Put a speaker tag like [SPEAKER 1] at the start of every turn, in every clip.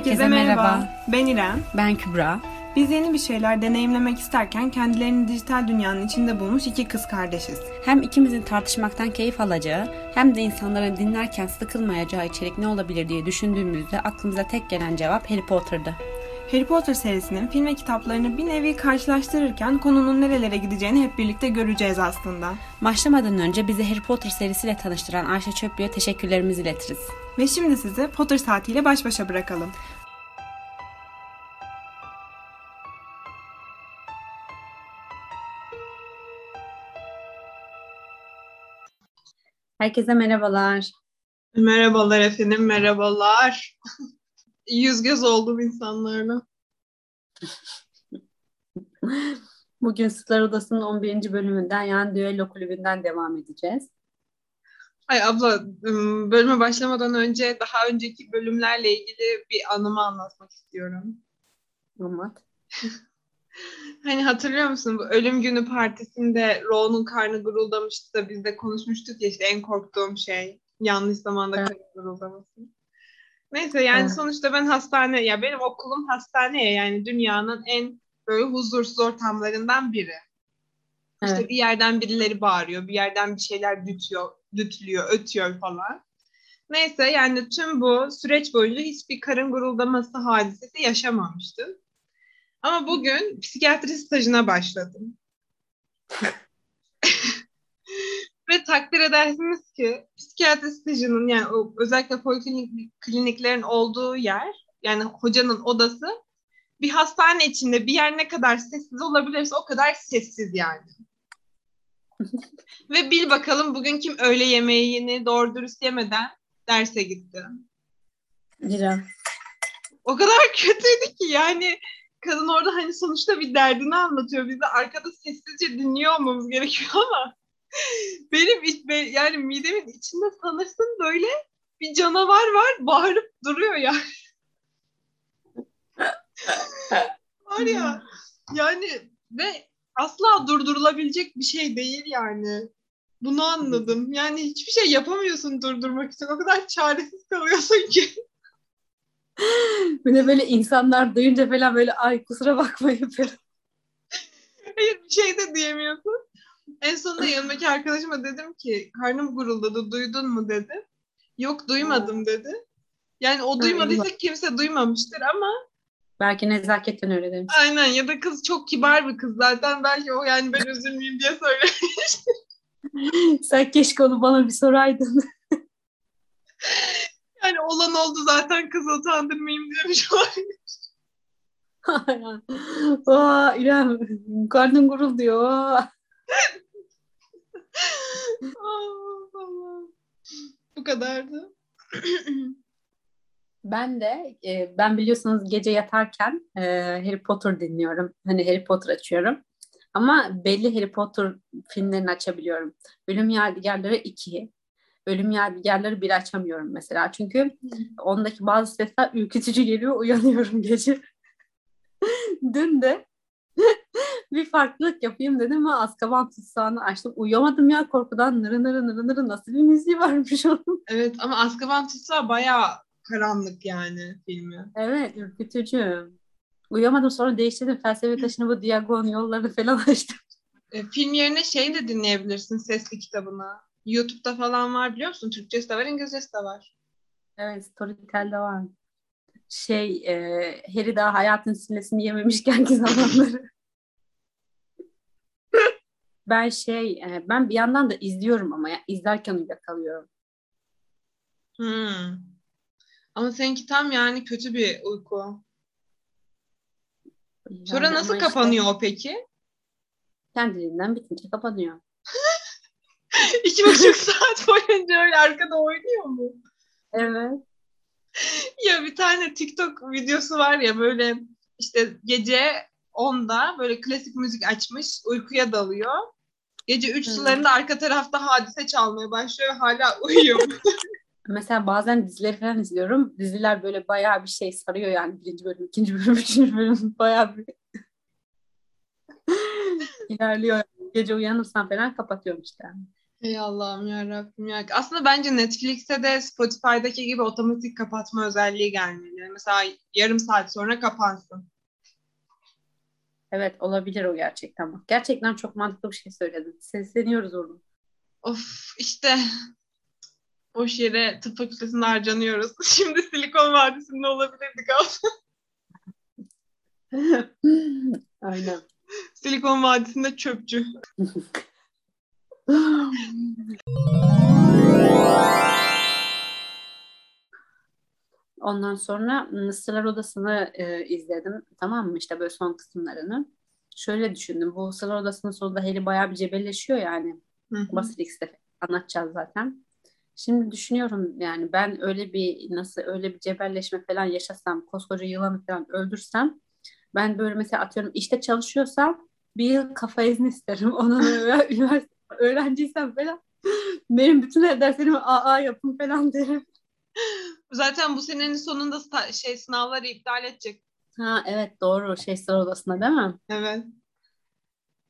[SPEAKER 1] Herkese merhaba.
[SPEAKER 2] Ben İrem.
[SPEAKER 1] Ben Kübra.
[SPEAKER 2] Biz yeni bir şeyler deneyimlemek isterken kendilerini dijital dünyanın içinde bulmuş iki kız kardeşiz.
[SPEAKER 1] Hem ikimizin tartışmaktan keyif alacağı hem de insanların dinlerken sıkılmayacağı içerik ne olabilir diye düşündüğümüzde aklımıza tek gelen cevap Harry Potter'dı.
[SPEAKER 2] Harry Potter serisinin film ve kitaplarını bir nevi karşılaştırırken konunun nerelere gideceğini hep birlikte göreceğiz aslında.
[SPEAKER 1] Başlamadan önce bizi Harry Potter serisiyle tanıştıran Ayşe Çöplü'ye teşekkürlerimizi iletiriz.
[SPEAKER 2] Ve şimdi sizi Potter saatiyle baş başa bırakalım.
[SPEAKER 1] Herkese merhabalar.
[SPEAKER 3] Merhabalar efendim, merhabalar. Yüz göz oldum insanlarla.
[SPEAKER 1] Bugün Sırlar Odası'nın 11. bölümünden yani Düello Kulübü'nden devam edeceğiz.
[SPEAKER 3] Ay abla, bölüme başlamadan önce daha önceki bölümlerle ilgili bir anımı anlatmak istiyorum.
[SPEAKER 1] Anlat.
[SPEAKER 3] Hani hatırlıyor musun bu ölüm günü partisinde Ro'nun karnı guruldamıştı da biz de konuşmuştuk ya işte en korktuğum şey yanlış zamanda
[SPEAKER 1] Evet.
[SPEAKER 3] karnı guruldaması. Neyse yani
[SPEAKER 1] Evet.
[SPEAKER 3] sonuçta ben hastane ya benim okulum hastane ya yani dünyanın en böyle huzursuz ortamlarından biri. İşte
[SPEAKER 1] Evet.
[SPEAKER 3] bir yerden birileri bağırıyor, bir yerden bir şeyler dütüyor, dütlüyor, ötüyor falan. Neyse yani tüm bu süreç boyunca hiçbir karın guruldaması hadisesi yaşamamıştım. Ama bugün psikiyatri stajına başladım. Ve takdir edersiniz ki psikiyatri stajının yani o özellikle poliklinik kliniklerin olduğu yer yani hocanın odası bir hastane içinde bir yer ne kadar sessiz olabilirse o kadar sessiz yani. Ve bil bakalım bugün kim öğle yemeğini doğru dürüst yemeden derse gitti.
[SPEAKER 1] Lira.
[SPEAKER 3] O kadar kötüydü ki yani kadın orada hani sonuçta bir derdini anlatıyor. Biz de arkada sessizce dinliyor olmamız gerekiyor ama benim iç- yani midemin içinde sanırsın böyle bir canavar var bağırıp duruyor ya. var ya yani ve asla durdurulabilecek bir şey değil yani. Bunu anladım. Yani hiçbir şey yapamıyorsun durdurmak için. O kadar çaresiz kalıyorsun ki.
[SPEAKER 1] Bir de böyle insanlar duyunca falan böyle ay kusura bakmayın falan.
[SPEAKER 3] Hayır bir şey de diyemiyorsun. En sonunda yanımdaki arkadaşıma dedim ki karnım guruldadı duydun mu dedi. Yok duymadım dedi. Yani o duymadıysa kimse duymamıştır ama
[SPEAKER 1] Belki nezaketten öyle demiş.
[SPEAKER 3] aynen ya da kız çok kibar bir kız zaten belki o yani ben üzülmeyeyim diye söylemiştir.
[SPEAKER 1] Sen keşke onu bana bir soraydın.
[SPEAKER 3] Yani olan oldu zaten kızı utandırmayayım demiş olabilir.
[SPEAKER 1] Aa İrem karnın gurul diyor.
[SPEAKER 3] Allah. Bu kadardı.
[SPEAKER 1] Ben de e, ben biliyorsunuz gece yatarken e, Harry Potter dinliyorum. Hani Harry Potter açıyorum. Ama belli Harry Potter filmlerini açabiliyorum. Ölüm Yadigarları 2. Ölüm Yadigarları 1 açamıyorum mesela. Çünkü ondaki bazı sesler ürkütücü geliyor. Uyanıyorum gece. Dün de bir farklılık yapayım dedim ama Azkaban tutsağını açtım. Uyuyamadım ya korkudan nırı nırı nırı nırı nasıl bir müziği varmış onun.
[SPEAKER 3] Evet ama Azkaban Tutsağı bayağı karanlık yani filmi.
[SPEAKER 1] Evet, ürkütücü. Uyuyamadım sonra değiştirdim. Felsefe taşını bu Diagon yollarını falan açtım.
[SPEAKER 3] E, film yerine şey de dinleyebilirsin sesli kitabını. YouTube'da falan var biliyor musun? Türkçesi de var, İngilizcesi de var.
[SPEAKER 1] Evet, Storytel'de var. Şey, e, Harry daha hayatın sillesini yememişkenki zamanları. Ben şey, e, ben bir yandan da izliyorum ama izlerken uyuyakalıyorum.
[SPEAKER 3] Hmm. Ama seninki tam yani kötü bir uyku. Sonra
[SPEAKER 1] Yani
[SPEAKER 3] nasıl
[SPEAKER 1] ama işte
[SPEAKER 3] kapanıyor o peki?
[SPEAKER 1] kendiliğinden bitince kapanıyor.
[SPEAKER 3] İki buçuk saat boyunca öyle arkada oynuyor mu?
[SPEAKER 1] Evet.
[SPEAKER 3] Ya bir tane TikTok videosu var ya böyle işte gece 10'da böyle klasik müzik açmış uykuya dalıyor. Gece 3
[SPEAKER 1] Hı.
[SPEAKER 3] sularında arka tarafta hadise çalmaya başlıyor hala uyuyor.
[SPEAKER 1] Mesela bazen dizileri falan izliyorum. Diziler böyle bayağı bir şey sarıyor yani. Birinci bölüm, ikinci bölüm, üçüncü bölüm bayağı bir ilerliyor. Gece uyanırsam falan kapatıyorum işte.
[SPEAKER 3] Ey Allah'ım ya Rabbim ya. Aslında bence Netflix'te de Spotify'daki gibi otomatik kapatma özelliği gelmeli. Mesela yarım saat sonra kapansın.
[SPEAKER 1] Evet olabilir o gerçekten. Bak, Gerçekten çok mantıklı bir şey söyledin. Sesleniyoruz orada.
[SPEAKER 3] Of işte boş yere tıp fakültesinde harcanıyoruz. Şimdi Silikon Vadisi'nde olabilirdik aslında.
[SPEAKER 1] Aynen.
[SPEAKER 3] Silikon Vadisi'nde çöpçü.
[SPEAKER 1] Ondan sonra Sırlar Odası'nı e, izledim. Tamam mı? İşte böyle son kısımlarını. Şöyle düşündüm. Bu Sırlar Odası'nın sonunda Harry bayağı bir cebelleşiyor yani. Basilix'te anlatacağız zaten. Şimdi düşünüyorum yani ben öyle bir nasıl öyle bir cebelleşme falan yaşasam, koskoca yılanı falan öldürsem ben böyle mesela atıyorum işte çalışıyorsam bir yıl kafa izni isterim. Onun üniversite öğrenciysem falan benim bütün derslerimi AA yapın falan derim.
[SPEAKER 3] Zaten bu senenin sonunda şey sınavları iptal edecek.
[SPEAKER 1] Ha evet doğru şey sıra odasında değil mi?
[SPEAKER 3] Evet.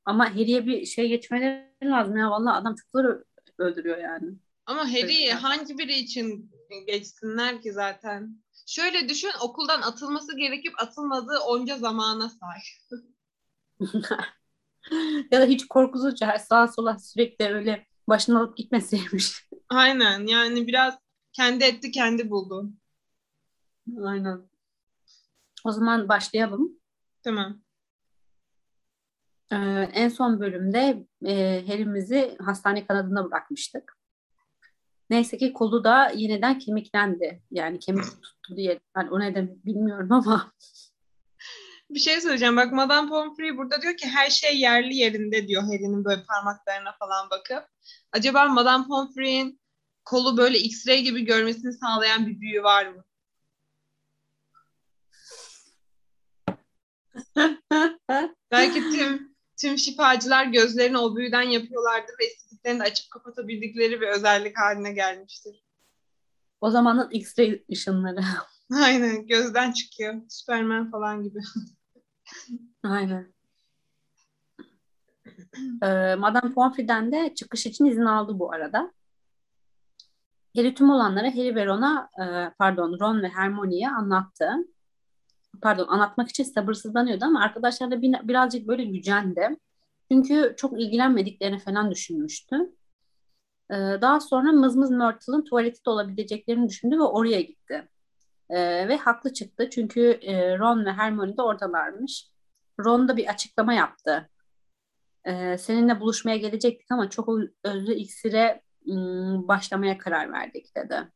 [SPEAKER 1] Ama Harry'e bir şey geçmeleri lazım ya vallahi adam çocukları öldürüyor yani.
[SPEAKER 3] Ama Harry
[SPEAKER 1] Çocuklar.
[SPEAKER 3] hangi biri için geçsinler ki zaten? Şöyle düşün okuldan atılması gerekip atılmadığı onca zamana sahip.
[SPEAKER 1] ya da hiç korkusuzca sağa sola sürekli öyle başını alıp gitmeseymiş.
[SPEAKER 3] Aynen yani biraz kendi etti kendi buldu.
[SPEAKER 1] Aynen. O zaman başlayalım.
[SPEAKER 3] Tamam.
[SPEAKER 1] Ee, en son bölümde e, Harry'mizi hastane kanadında bırakmıştık. Neyse ki kolu da yeniden kemiklendi. Yani kemik tuttu diye. Ben o ne demek bilmiyorum ama
[SPEAKER 3] Bir şey söyleyeceğim. Bak Madame Pomfrey burada diyor ki her şey yerli yerinde diyor Harry'nin böyle parmaklarına falan bakıp. Acaba Madame Pomfrey'in kolu böyle X-ray gibi görmesini sağlayan bir büyü var mı? Belki tüm tüm şifacılar gözlerini o büyüden yapıyorlardır ve istediklerini de açıp kapatabildikleri bir özellik haline gelmiştir.
[SPEAKER 1] o zamanın X-ray ışınları.
[SPEAKER 3] Aynen gözden çıkıyor. Superman falan gibi.
[SPEAKER 1] Aynen. Ee, Madame Pomfrey'den de çıkış için izin aldı bu arada. Harry tüm olanları Harry ve Ron'a, e, pardon Ron ve Hermione'ye anlattı. Pardon anlatmak için sabırsızlanıyordu ama arkadaşlar da bir- birazcık böyle gücendi. Çünkü çok ilgilenmediklerini falan düşünmüştü. Ee, daha sonra Mızmız Myrtle'ın tuvaleti de olabileceklerini düşündü ve oraya gitti. Ee, ve haklı çıktı çünkü e, Ron ve Hermione de oradalarmış. Ron da bir açıklama yaptı. Ee, seninle buluşmaya gelecektik ama çok özlü iksire başlamaya karar verdik dedi.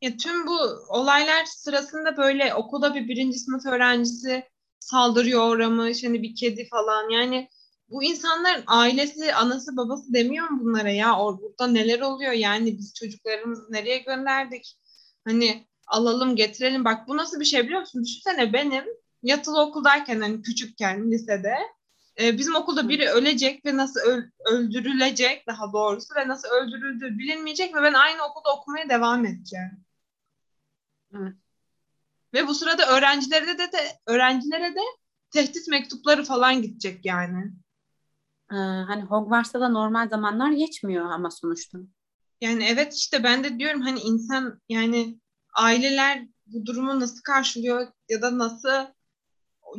[SPEAKER 3] Ya tüm bu olaylar sırasında böyle okulda bir birinci sınıf öğrencisi saldırıyor uğramış. Hani bir kedi falan. Yani bu insanların ailesi, anası, babası demiyor mu bunlara ya? Or burada neler oluyor? Yani biz çocuklarımızı nereye gönderdik? Hani alalım getirelim. Bak bu nasıl bir şey biliyor musun? Düşünsene benim yatılı okuldayken hani küçükken lisede e, bizim okulda biri ölecek ve nasıl öl- öldürülecek daha doğrusu ve nasıl öldürüldüğü bilinmeyecek ve ben aynı okulda okumaya devam edeceğim.
[SPEAKER 1] Evet.
[SPEAKER 3] Ve bu sırada öğrencilere de, de öğrencilere de tehdit mektupları falan gidecek yani.
[SPEAKER 1] Ee, hani Hogwarts'ta da normal zamanlar geçmiyor ama sonuçta.
[SPEAKER 3] Yani evet işte ben de diyorum hani insan yani aileler bu durumu nasıl karşılıyor ya da nasıl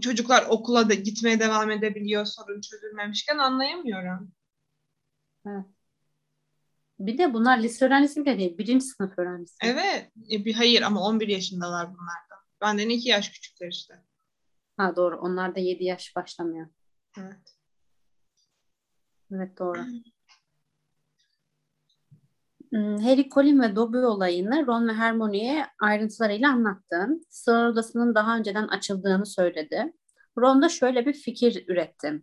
[SPEAKER 3] çocuklar okula da gitmeye devam edebiliyor sorun çözülmemişken anlayamıyorum.
[SPEAKER 1] Bir de bunlar lise öğrencisi bile değil. Birinci sınıf öğrencisi.
[SPEAKER 3] Evet. E, bir hayır ama 11 yaşındalar bunlar da. Benden iki yaş küçükler işte.
[SPEAKER 1] Ha doğru. Onlar da 7 yaş başlamıyor.
[SPEAKER 3] Evet.
[SPEAKER 1] Evet doğru. Hmm, Harry, Colin ve Dobby olayını Ron ve Hermione'ye ayrıntılarıyla anlattı. Sır odasının daha önceden açıldığını söyledi. Ron da şöyle bir fikir üretti.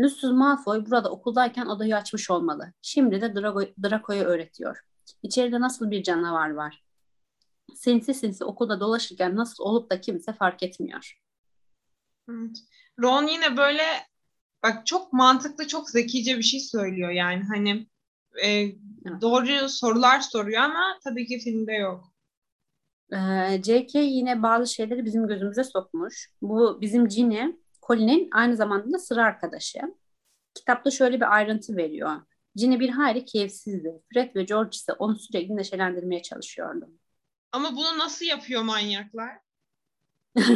[SPEAKER 1] Lucius Malfoy burada okuldayken odayı açmış olmalı. Şimdi de Drago, Draco'ya öğretiyor. İçeride nasıl bir canavar var? Sinsi sinsi okulda dolaşırken nasıl olup da kimse fark etmiyor.
[SPEAKER 3] Ron yine böyle bak çok mantıklı, çok zekice bir şey söylüyor yani hani e, doğru sorular soruyor ama tabii ki filmde yok.
[SPEAKER 1] Ee, J.K. yine bazı şeyleri bizim gözümüze sokmuş. Bu bizim Ginny, Colin'in aynı zamanda da sıra arkadaşı. Kitapta şöyle bir ayrıntı veriyor. Ginny bir hayli keyifsizdi. Fred ve George ise onu sürekli neşelendirmeye çalışıyordu.
[SPEAKER 3] Ama bunu nasıl yapıyor manyaklar?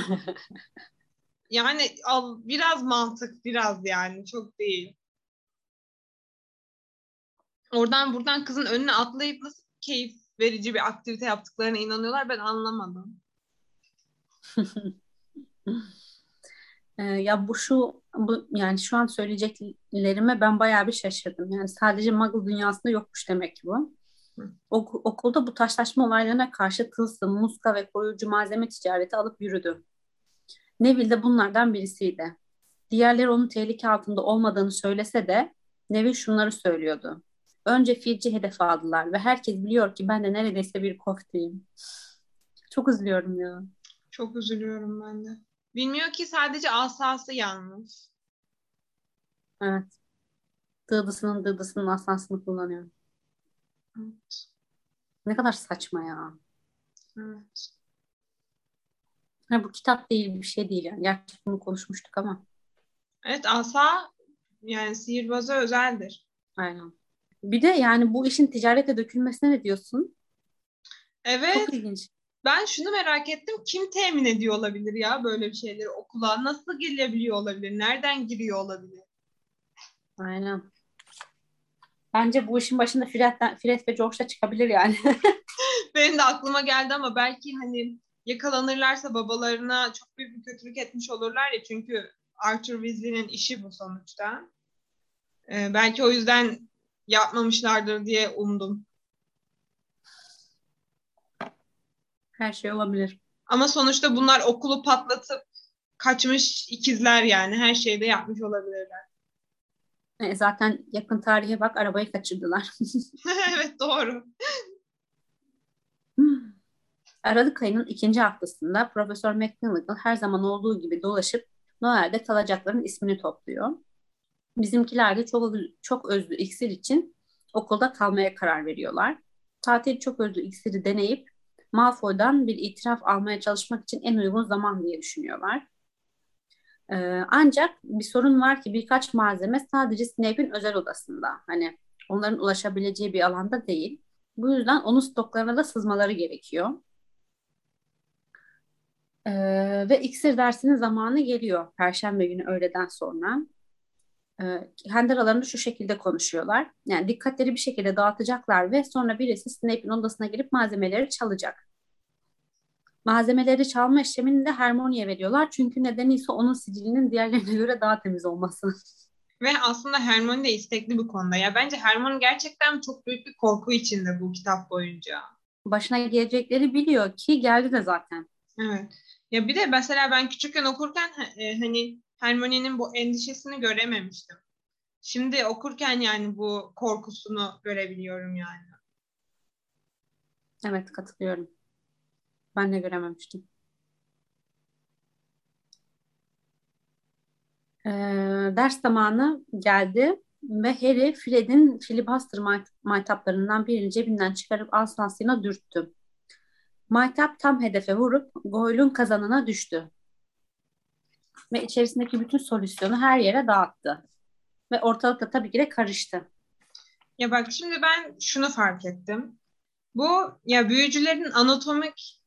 [SPEAKER 3] yani al, biraz mantık biraz yani çok değil. Oradan buradan kızın önüne atlayıp nasıl keyif verici bir aktivite yaptıklarına inanıyorlar ben anlamadım.
[SPEAKER 1] Ee, ya bu şu bu yani şu an söyleyeceklerime ben bayağı bir şaşırdım. Yani sadece Muggle dünyasında yokmuş demek ki bu. Ok- okulda bu taşlaşma olaylarına karşı tılsım, muska ve koruyucu malzeme ticareti alıp yürüdü. Neville de bunlardan birisiydi. Diğerleri onun tehlike altında olmadığını söylese de Neville şunları söylüyordu. Önce Filch'i hedef aldılar ve herkes biliyor ki ben de neredeyse bir kofteyim. Çok üzülüyorum ya.
[SPEAKER 3] Çok üzülüyorum ben de. Bilmiyor ki sadece asası yalnız.
[SPEAKER 1] Evet. Dıdısının dıdısının asasını kullanıyor.
[SPEAKER 3] Evet.
[SPEAKER 1] Ne kadar saçma ya.
[SPEAKER 3] Evet.
[SPEAKER 1] Ha, bu kitap değil bir şey değil yani. Gerçi bunu konuşmuştuk ama.
[SPEAKER 3] Evet asa yani sihirbaza özeldir.
[SPEAKER 1] Aynen. Bir de yani bu işin ticarete dökülmesine ne diyorsun?
[SPEAKER 3] Evet.
[SPEAKER 1] Çok ilginç.
[SPEAKER 3] Ben şunu merak ettim. Kim temin ediyor olabilir ya böyle bir şeyleri okula? Nasıl gelebiliyor olabilir? Nereden giriyor olabilir?
[SPEAKER 1] Aynen. Bence bu işin başında Fred'den, Fred ve George da çıkabilir yani.
[SPEAKER 3] Benim de aklıma geldi ama belki hani yakalanırlarsa babalarına çok büyük bir kötülük etmiş olurlar ya çünkü Arthur Weasley'nin işi bu sonuçta. Ee, belki o yüzden yapmamışlardır diye umdum.
[SPEAKER 1] Her şey olabilir.
[SPEAKER 3] Ama sonuçta bunlar okulu patlatıp kaçmış ikizler yani her şeyi de yapmış olabilirler.
[SPEAKER 1] E, zaten yakın tarihe bak arabayı kaçırdılar.
[SPEAKER 3] evet doğru.
[SPEAKER 1] Aralık ayının ikinci haftasında Profesör McGonagall her zaman olduğu gibi dolaşıp Noel'de kalacakların ismini topluyor. Bizimkiler de çok, çok özlü iksir için okulda kalmaya karar veriyorlar. Tatil çok özlü iksiri deneyip Malfoy'dan bir itiraf almaya çalışmak için en uygun zaman diye düşünüyorlar. Ee, ancak bir sorun var ki birkaç malzeme sadece Snape'in özel odasında. Hani onların ulaşabileceği bir alanda değil. Bu yüzden onun stoklarına da sızmaları gerekiyor. Ee, ve iksir dersinin zamanı geliyor Perşembe günü öğleden sonra. Kendi aralarında şu şekilde konuşuyorlar. Yani dikkatleri bir şekilde dağıtacaklar ve sonra birisi Snape'in odasına girip malzemeleri çalacak. Malzemeleri çalma işlemini de Hermione'ye veriyorlar. Çünkü nedeni ise onun sicilinin diğerlerine göre daha temiz olması.
[SPEAKER 3] Ve aslında Hermione de istekli bu konuda. Ya bence Hermione gerçekten çok büyük bir korku içinde bu kitap boyunca.
[SPEAKER 1] Başına gelecekleri biliyor ki geldi de zaten.
[SPEAKER 3] Evet. Ya bir de mesela ben küçükken okurken e, hani Hermione'nin bu endişesini görememiştim. Şimdi okurken yani bu korkusunu görebiliyorum yani.
[SPEAKER 1] Evet katılıyorum. Ben de görememiştim. Ee, ders zamanı geldi ve Harry Fred'in filibuster maytaplarından birini cebinden çıkarıp asasına dürttü. Maytap tam hedefe vurup Goyle'un kazanına düştü. Ve içerisindeki bütün solüsyonu her yere dağıttı. Ve ortalıkta tabii ki de karıştı.
[SPEAKER 3] Ya bak şimdi ben şunu fark ettim. Bu ya büyücülerin anatomik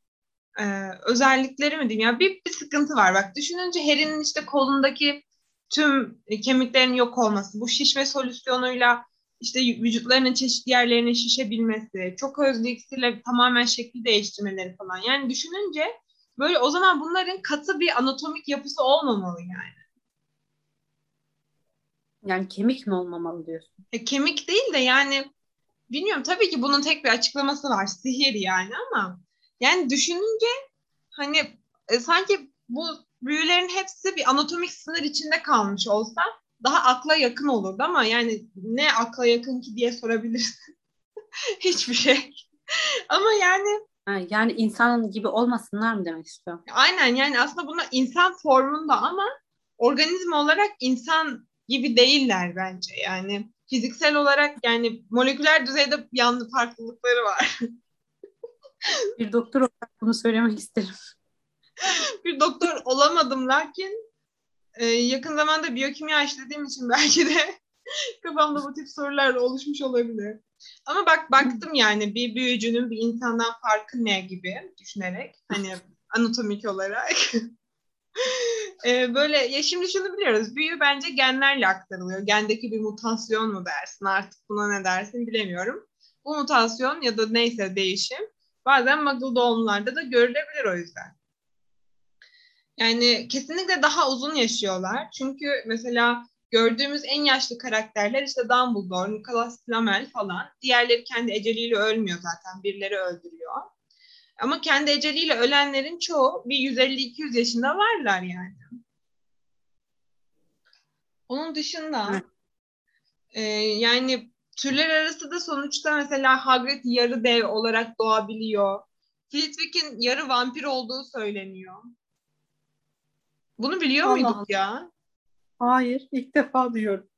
[SPEAKER 3] e, özellikleri mi diyeyim ya bir, bir sıkıntı var. Bak düşününce Harry'nin işte kolundaki tüm kemiklerin yok olması, bu şişme solüsyonuyla işte vücutlarının çeşitli yerlerine şişebilmesi, çok özlü tamamen şekli değiştirmeleri falan. Yani düşününce böyle o zaman bunların katı bir anatomik yapısı olmamalı yani.
[SPEAKER 1] Yani kemik mi olmamalı diyorsun?
[SPEAKER 3] E, kemik değil de yani bilmiyorum tabii ki bunun tek bir açıklaması var. Sihir yani ama yani düşününce hani e, sanki bu büyülerin hepsi bir anatomik sınır içinde kalmış olsa daha akla yakın olurdu ama yani ne akla yakın ki diye sorabilirsin. Hiçbir şey. ama yani
[SPEAKER 1] ha, yani insan gibi olmasınlar mı demek istiyor?
[SPEAKER 3] Aynen yani aslında bunlar insan formunda ama organizma olarak insan gibi değiller bence. Yani fiziksel olarak yani moleküler düzeyde yanlı farklılıkları var.
[SPEAKER 1] bir doktor olarak bunu söylemek isterim.
[SPEAKER 3] bir doktor olamadım lakin e, yakın zamanda biyokimya işlediğim için belki de Kafamda bu tip sorular oluşmuş olabilir. Ama bak baktım yani bir büyücünün bir insandan farkı ne gibi düşünerek hani anatomik olarak. ee, böyle ya şimdi şunu biliyoruz. Büyü bence genlerle aktarılıyor. Gendeki bir mutasyon mu dersin artık buna ne dersin bilemiyorum. Bu mutasyon ya da neyse değişim bazen muggle doğumlarda da görülebilir o yüzden. Yani kesinlikle daha uzun yaşıyorlar. Çünkü mesela gördüğümüz en yaşlı karakterler işte Dumbledore, Nicholas Flamel falan. Diğerleri kendi eceliyle ölmüyor zaten. Birileri öldürüyor. Ama kendi eceliyle ölenlerin çoğu bir 150-200 yaşında varlar yani. Onun dışında e, yani türler arası da sonuçta mesela Hagrid yarı dev olarak doğabiliyor. Flitwick'in yarı vampir olduğu söyleniyor. Bunu biliyor
[SPEAKER 1] Allah
[SPEAKER 3] muyduk
[SPEAKER 1] Allah.
[SPEAKER 3] ya?
[SPEAKER 1] Hayır, ilk defa duyuyorum.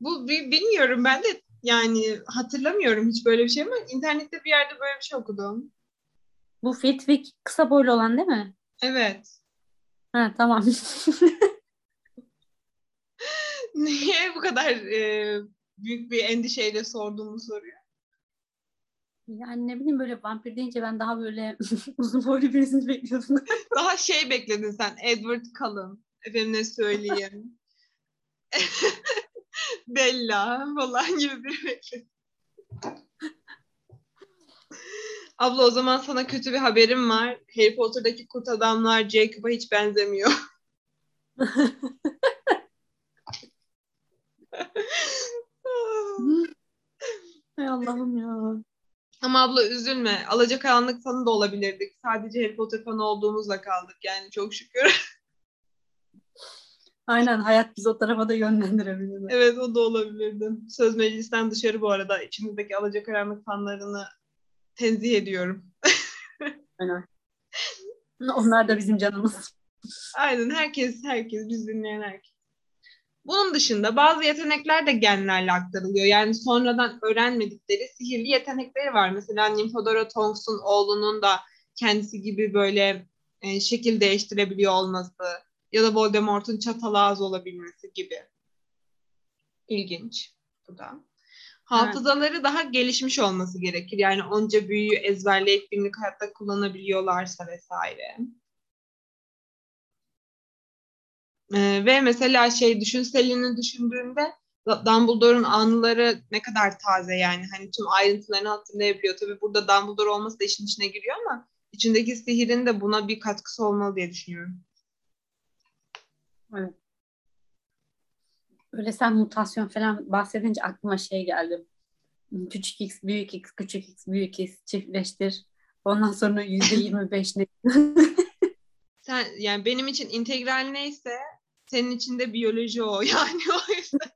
[SPEAKER 3] Bu bi- bilmiyorum ben de yani hatırlamıyorum hiç böyle bir şey ama internette bir yerde böyle bir şey okudum.
[SPEAKER 1] Bu Fitwick kısa boylu olan değil mi?
[SPEAKER 3] Evet.
[SPEAKER 1] Ha tamam.
[SPEAKER 3] Niye bu kadar e, büyük bir endişeyle sorduğumu soruyor.
[SPEAKER 1] Yani ne bileyim böyle vampir deyince ben daha böyle uzun boylu birisini bekliyordum.
[SPEAKER 3] Daha şey bekledin sen. Edward Cullen. Efendim ne söyleyeyim. Bella falan gibi bir bekledin. Abla o zaman sana kötü bir haberim var. Harry Potter'daki kurt adamlar Jacob'a hiç benzemiyor.
[SPEAKER 1] Hay Allah'ım ya.
[SPEAKER 3] Ama abla üzülme. Alacakaranlık fanı da olabilirdik. Sadece Harry Potter fanı olduğumuzla kaldık yani çok şükür.
[SPEAKER 1] Aynen hayat bizi o tarafa da yönlendirebilir.
[SPEAKER 3] evet o da olabilirdi. Söz meclisten dışarı bu arada. içimizdeki alacakaranlık fanlarını tenzih ediyorum.
[SPEAKER 1] Aynen. Onlar da bizim canımız.
[SPEAKER 3] Aynen herkes herkes biz dinleyen herkes. Bunun dışında bazı yetenekler de genlerle aktarılıyor. Yani sonradan öğrenmedikleri sihirli yetenekleri var. Mesela Nymphadora Tonks'un oğlunun da kendisi gibi böyle e, şekil değiştirebiliyor olması ya da Voldemort'un çatal ağzı olabilmesi gibi. İlginç bu da. Hafızaları daha gelişmiş olması gerekir. Yani onca büyüyü ezberleyip günlük hayatta kullanabiliyorlarsa vesaire. Ee, ve mesela şey düşün Selin'i düşündüğünde Dumbledore'un anıları ne kadar taze yani hani tüm ayrıntılarını hatırlayabiliyor. Tabii burada Dumbledore olması da işin içine giriyor ama içindeki sihirin de buna bir katkısı olmalı diye düşünüyorum.
[SPEAKER 1] Evet. Öyle sen mutasyon falan bahsedince aklıma şey geldi. Küçük x, büyük x, küçük x, büyük x çiftleştir. Ondan sonra yüzde yirmi beş ne?
[SPEAKER 3] Sen yani benim için integral neyse senin için de biyoloji o yani o yüzden.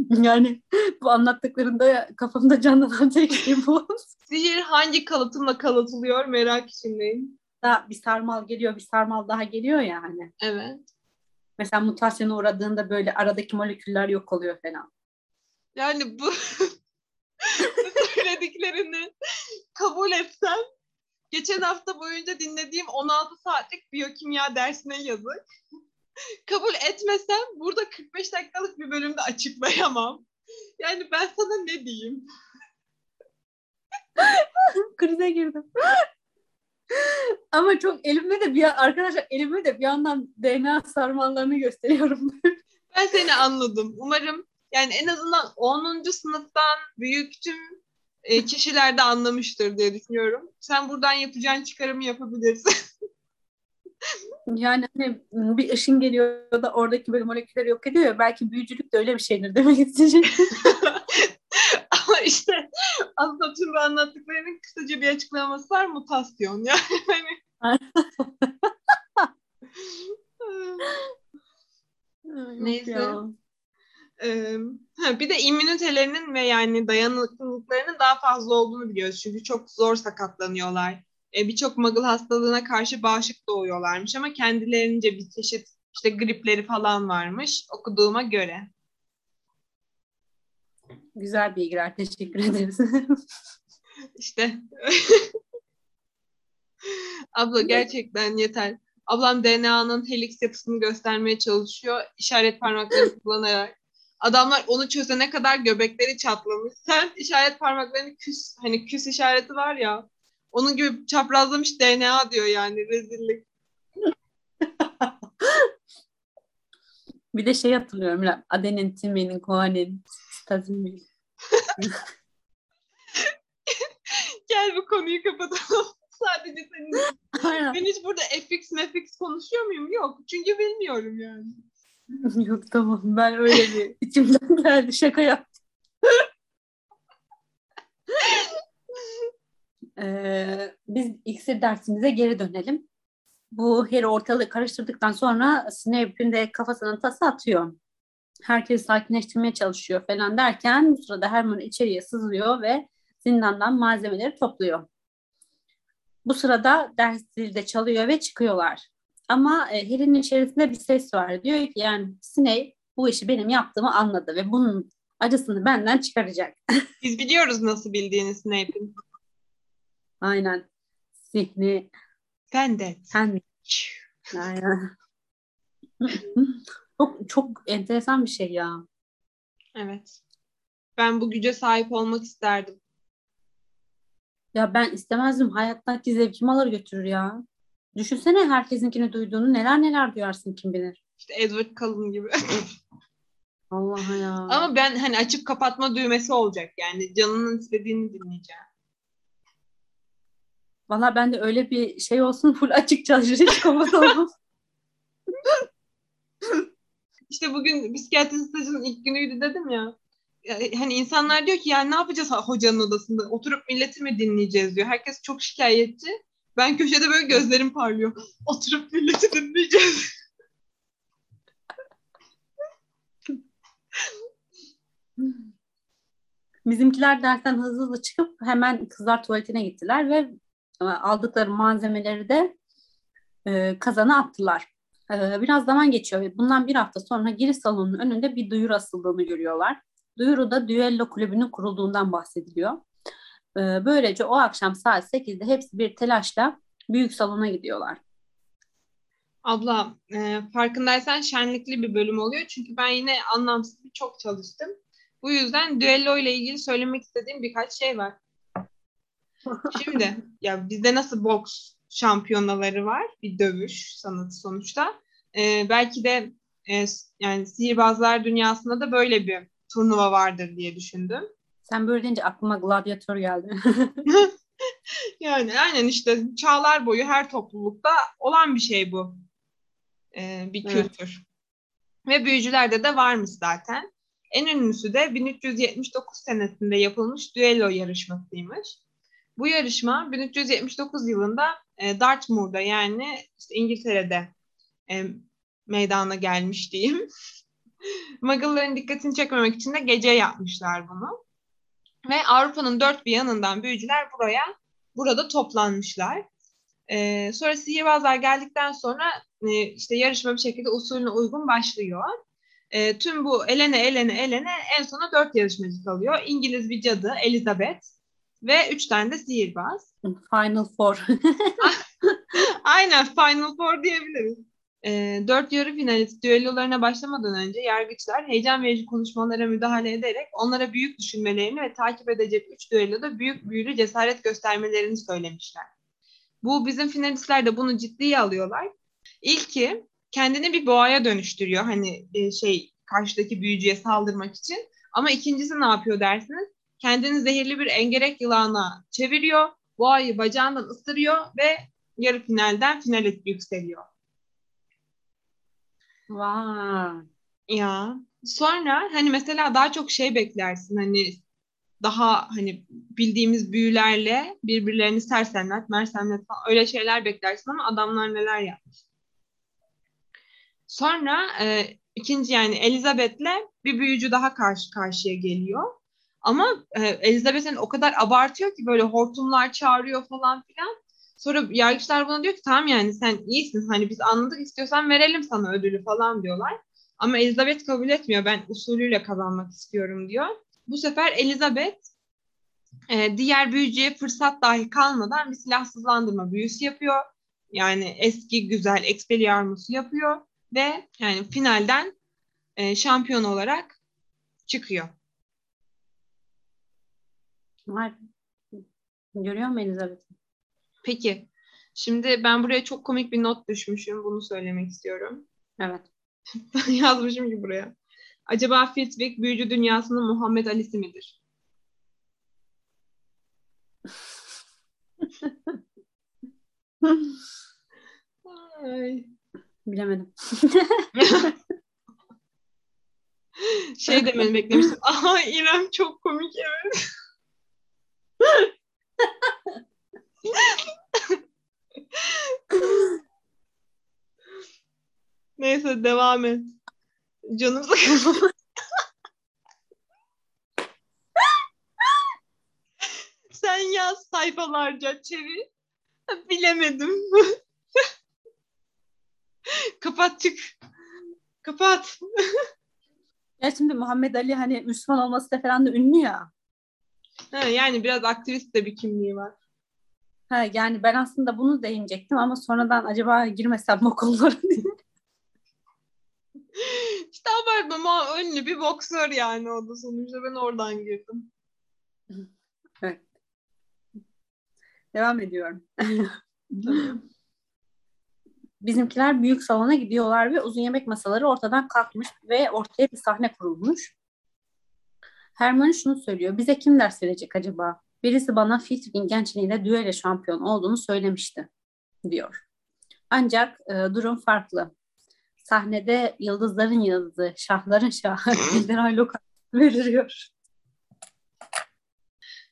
[SPEAKER 1] yani bu anlattıklarında kafamda canlanan tek şey bu.
[SPEAKER 3] Sihir hangi kalıtımla kalıtılıyor merak içindeyim.
[SPEAKER 1] Daha bir sarmal geliyor, bir sarmal daha geliyor yani.
[SPEAKER 3] Evet.
[SPEAKER 1] Mesela mutasyona uğradığında böyle aradaki moleküller yok oluyor falan.
[SPEAKER 3] Yani bu söylediklerini kabul etsem geçen hafta boyunca dinlediğim 16 saatlik biyokimya dersine yazık. Kabul etmesem burada 45 dakikalık bir bölümde açıklayamam. Yani ben sana ne diyeyim?
[SPEAKER 1] Krize girdim. Ama çok elimde de bir arkadaşlar elimde de bir yandan DNA sarmallarını gösteriyorum.
[SPEAKER 3] Ben seni anladım. Umarım yani en azından 10. sınıftan büyük tüm e, kişiler de anlamıştır diye düşünüyorum. Sen buradan yapacağın çıkarımı yapabilirsin.
[SPEAKER 1] Yani hani bir ışın geliyor da oradaki böyle molekülleri yok ediyor ya belki büyücülük de öyle bir şeydir demek isteyecek.
[SPEAKER 3] Ama işte aslında tüm bu anlattıklarının kısaca bir açıklaması var mutasyon yani. Hani... Neyse.
[SPEAKER 1] Ya.
[SPEAKER 3] Ee, bir de immünitelerinin ve yani dayanıklılıklarının daha fazla olduğunu biliyoruz. Çünkü çok zor sakatlanıyorlar. Ee, Birçok muggle hastalığına karşı bağışık doğuyorlarmış ama kendilerince bir çeşit işte gripleri falan varmış okuduğuma göre.
[SPEAKER 1] Güzel bilgiler. Teşekkür ederiz.
[SPEAKER 3] İşte. Abla gerçekten yeter. Ablam DNA'nın helix yapısını göstermeye çalışıyor. işaret parmaklarını kullanarak. Adamlar onu çözene kadar göbekleri çatlamış. Sen işaret parmaklarını küs, hani küs işareti var ya. Onun gibi çaprazlamış DNA diyor yani rezillik.
[SPEAKER 1] Bir de şey hatırlıyorum. Adenin, timin, guanin, sitazin.
[SPEAKER 3] Gel bu konuyu kapatalım. Sadece senin. Aynen. Ben hiç burada FX mefix konuşuyor muyum? Yok. Çünkü bilmiyorum yani.
[SPEAKER 1] Yok tamam. Ben öyle bir içimden geldi. Şaka yaptım. Ee, biz iksir dersimize geri dönelim. Bu Harry ortalığı karıştırdıktan sonra Snape'in de kafasının tası atıyor. Herkesi sakinleştirmeye çalışıyor falan derken bu sırada Hermione içeriye sızlıyor ve zindandan malzemeleri topluyor. Bu sırada ders zilde çalıyor ve çıkıyorlar. Ama e, Harry'nin içerisinde bir ses var. Diyor ki yani Snape bu işi benim yaptığımı anladı ve bunun acısını benden çıkaracak.
[SPEAKER 3] Biz biliyoruz nasıl bildiğini Snape'in.
[SPEAKER 1] Aynen. Zihni.
[SPEAKER 3] Sen de.
[SPEAKER 1] Sen. Aynen. çok, çok enteresan bir şey ya.
[SPEAKER 3] Evet. Ben bu güce sahip olmak isterdim.
[SPEAKER 1] Ya ben istemezdim. Hayattaki zevkimi alır götürür ya. Düşünsene herkesinkini duyduğunu neler neler duyarsın kim bilir.
[SPEAKER 3] İşte Edward Cullen gibi.
[SPEAKER 1] Allah ya.
[SPEAKER 3] Ama ben hani açıp kapatma düğmesi olacak yani canının istediğini dinleyeceğim.
[SPEAKER 1] Valla ben de öyle bir şey olsun full açık çalışır hiç kapatamam.
[SPEAKER 3] İşte bugün psikiyatri stajının ilk günüydü dedim ya hani insanlar diyor ki yani ne yapacağız hocanın odasında? Oturup milleti mi dinleyeceğiz diyor. Herkes çok şikayetçi. Ben köşede böyle gözlerim parlıyor. Oturup milleti dinleyeceğiz.
[SPEAKER 1] Bizimkiler dersten hızlı hızlı çıkıp hemen kızlar tuvaletine gittiler ve e, aldıkları malzemeleri de e, kazana attılar. E, biraz zaman geçiyor ve bundan bir hafta sonra giriş salonunun önünde bir duyuru asıldığını görüyorlar. Duyuruda Düello Kulübü'nün kurulduğundan bahsediliyor. Ee, böylece o akşam saat 8'de hepsi bir telaşla büyük salona gidiyorlar.
[SPEAKER 3] Abla e, farkındaysan şenlikli bir bölüm oluyor. Çünkü ben yine anlamsız bir çok çalıştım. Bu yüzden düello ile ilgili söylemek istediğim birkaç şey var. Şimdi ya bizde nasıl boks şampiyonaları var? Bir dövüş sanatı sonuçta. E, belki de e, yani sihirbazlar dünyasında da böyle bir turnuva vardır diye düşündüm.
[SPEAKER 1] Sen böyle deyince aklıma gladyatör geldi.
[SPEAKER 3] yani aynen işte çağlar boyu her toplulukta olan bir şey bu. Ee, bir kültür. Evet. Ve büyücülerde de varmış zaten. En ünlüsü de 1379 senesinde yapılmış düello yarışmasıymış. Bu yarışma 1379 yılında e, Dartmoor'da yani işte İngiltere'de e, meydana gelmiş diyeyim. Muggle'ların dikkatini çekmemek için de gece yapmışlar bunu. Ve Avrupa'nın dört bir yanından büyücüler buraya burada toplanmışlar. Ee, sonra sihirbazlar geldikten sonra e, işte yarışma bir şekilde usulüne uygun başlıyor. E, tüm bu elene elene elene en sona dört yarışmacı kalıyor. İngiliz bir cadı Elizabeth ve üç tane de sihirbaz.
[SPEAKER 1] Final Four.
[SPEAKER 3] Aynen Final Four diyebiliriz. E, dört yarı finalist düellolarına başlamadan önce yargıçlar heyecan verici konuşmalara müdahale ederek onlara büyük düşünmelerini ve takip edecek üç düelloda büyük büyülü cesaret göstermelerini söylemişler. Bu bizim finalistler de bunu ciddiye alıyorlar. İlki kendini bir boğaya dönüştürüyor hani e, şey karşıdaki büyücüye saldırmak için. Ama ikincisi ne yapıyor dersiniz? Kendini zehirli bir engerek yılanına çeviriyor. Boğayı bacağından ısırıyor ve yarı finalden finale yükseliyor.
[SPEAKER 1] Vay.
[SPEAKER 3] Ya sonra hani mesela daha çok şey beklersin hani daha hani bildiğimiz büyülerle birbirlerini sersemlet, mersemlet falan öyle şeyler beklersin ama adamlar neler yapmış. Sonra e, ikinci yani Elizabeth'le bir büyücü daha karşı karşıya geliyor. Ama e, Elizabeth'in o kadar abartıyor ki böyle hortumlar çağırıyor falan filan. Sonra yargıçlar buna diyor ki tamam yani sen iyisin hani biz anladık istiyorsan verelim sana ödülü falan diyorlar. Ama Elizabeth kabul etmiyor ben usulüyle kazanmak istiyorum diyor. Bu sefer Elizabeth e, diğer büyücüye fırsat dahi kalmadan bir silahsızlandırma büyüsü yapıyor. Yani eski güzel Expelliarmus'u yapıyor ve yani finalden e, şampiyon olarak çıkıyor.
[SPEAKER 1] Var. Görüyor musun Elizabeth?
[SPEAKER 3] Peki. Şimdi ben buraya çok komik bir not düşmüşüm. Bunu söylemek istiyorum.
[SPEAKER 1] Evet.
[SPEAKER 3] Yazmışım ki buraya. Acaba Fitzwick büyücü dünyasının Muhammed Ali'si midir? Ay.
[SPEAKER 1] Bilemedim.
[SPEAKER 3] şey demeni beklemiştim. Aha İrem çok komik evet. Neyse devam et. Canım. Sen yaz sayfalarca çevir. Bilemedim. Kapat çık. Kapat.
[SPEAKER 1] Ya şimdi Muhammed Ali hani Müslüman olması da falan da ünlü ya.
[SPEAKER 3] Ha, yani biraz aktivist de bir kimliği var.
[SPEAKER 1] Ha, yani ben aslında bunu değinecektim ama sonradan acaba girmesem mi konulara diye.
[SPEAKER 3] İşte abartmam o ünlü bir boksör yani o da sonuçta ben oradan girdim.
[SPEAKER 1] Devam ediyorum. Bizimkiler büyük salona gidiyorlar ve uzun yemek masaları ortadan kalkmış ve ortaya bir sahne kurulmuş. Hermione şunu söylüyor. Bize kim ders verecek acaba? Birisi bana Flitwick'in gençliğinde düello şampiyon olduğunu söylemişti, diyor. Ancak e, durum farklı. Sahnede yıldızların yıldızı, şahların şahı Gilderoy Lockhart veriliyor.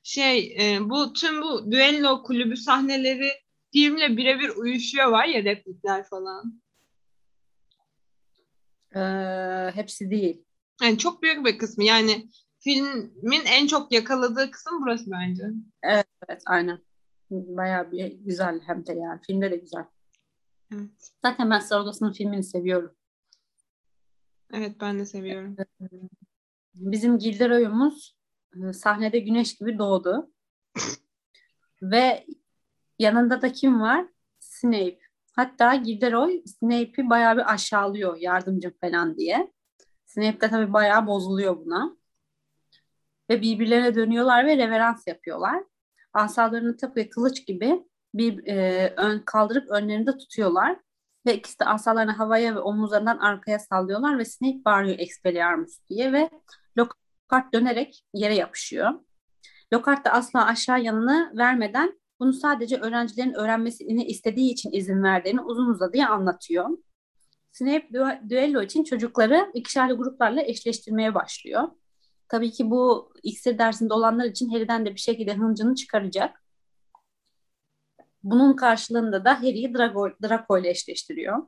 [SPEAKER 3] Şey e, bu tüm bu düello kulübü sahneleri filmle birebir uyuşuyor var ya replikler falan.
[SPEAKER 1] E, hepsi değil.
[SPEAKER 3] Yani çok büyük bir kısmı yani filmin en çok yakaladığı kısım burası bence.
[SPEAKER 1] Evet aynen. Bayağı bir güzel hem de yani. Filmde de güzel.
[SPEAKER 3] Evet.
[SPEAKER 1] Zaten ben Star Odası'nın filmini seviyorum.
[SPEAKER 3] Evet ben de seviyorum.
[SPEAKER 1] Bizim Gilderoy'umuz e, sahnede güneş gibi doğdu. Ve yanında da kim var? Snape. Hatta Gilderoy Snape'i bayağı bir aşağılıyor yardımcım falan diye. Snape de tabii bayağı bozuluyor buna. Ve birbirlerine dönüyorlar ve reverans yapıyorlar. Asalarını tıpkı kılıç gibi bir e, ön kaldırıp önlerinde tutuyorlar. Ve ikisi de asalarını havaya ve omuzlarından arkaya sallıyorlar ve Snape bağırıyor Expelliarmus diye ve Lockhart dönerek yere yapışıyor. Lockhart da asla aşağı yanını vermeden bunu sadece öğrencilerin öğrenmesini istediği için izin verdiğini uzun uzadıya anlatıyor. Snape dü- düello için çocukları ikişerli gruplarla eşleştirmeye başlıyor. Tabii ki bu iksir dersinde olanlar için Harry'den de bir şekilde hıncını çıkaracak. Bunun karşılığında da Harry'i Drago, Draco ile eşleştiriyor.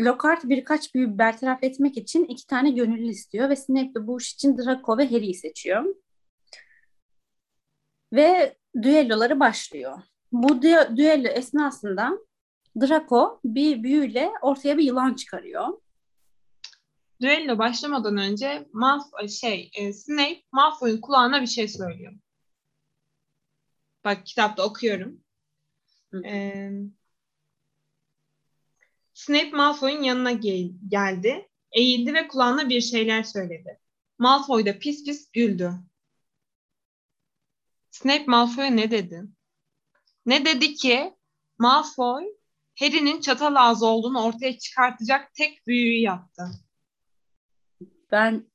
[SPEAKER 1] Lockhart birkaç büyü bertaraf etmek için iki tane gönüllü istiyor ve Snape de bu iş için Draco ve Harry'i seçiyor. Ve düelloları başlıyor. Bu dü- düello esnasında Draco bir büyüyle ortaya bir yılan çıkarıyor.
[SPEAKER 3] Düello başlamadan önce Malfoy şey e, Snape Malfoy'un kulağına bir şey söylüyor. Bak kitapta okuyorum. Ee, Snape Malfoy'un yanına gel- geldi. Eğildi ve kulağına bir şeyler söyledi. Malfoy da pis pis güldü. Snape Malfoy'a ne dedi? Ne dedi ki Malfoy Harry'nin çatal ağzı olduğunu ortaya çıkartacak tek büyüyü yaptı.
[SPEAKER 1] Ben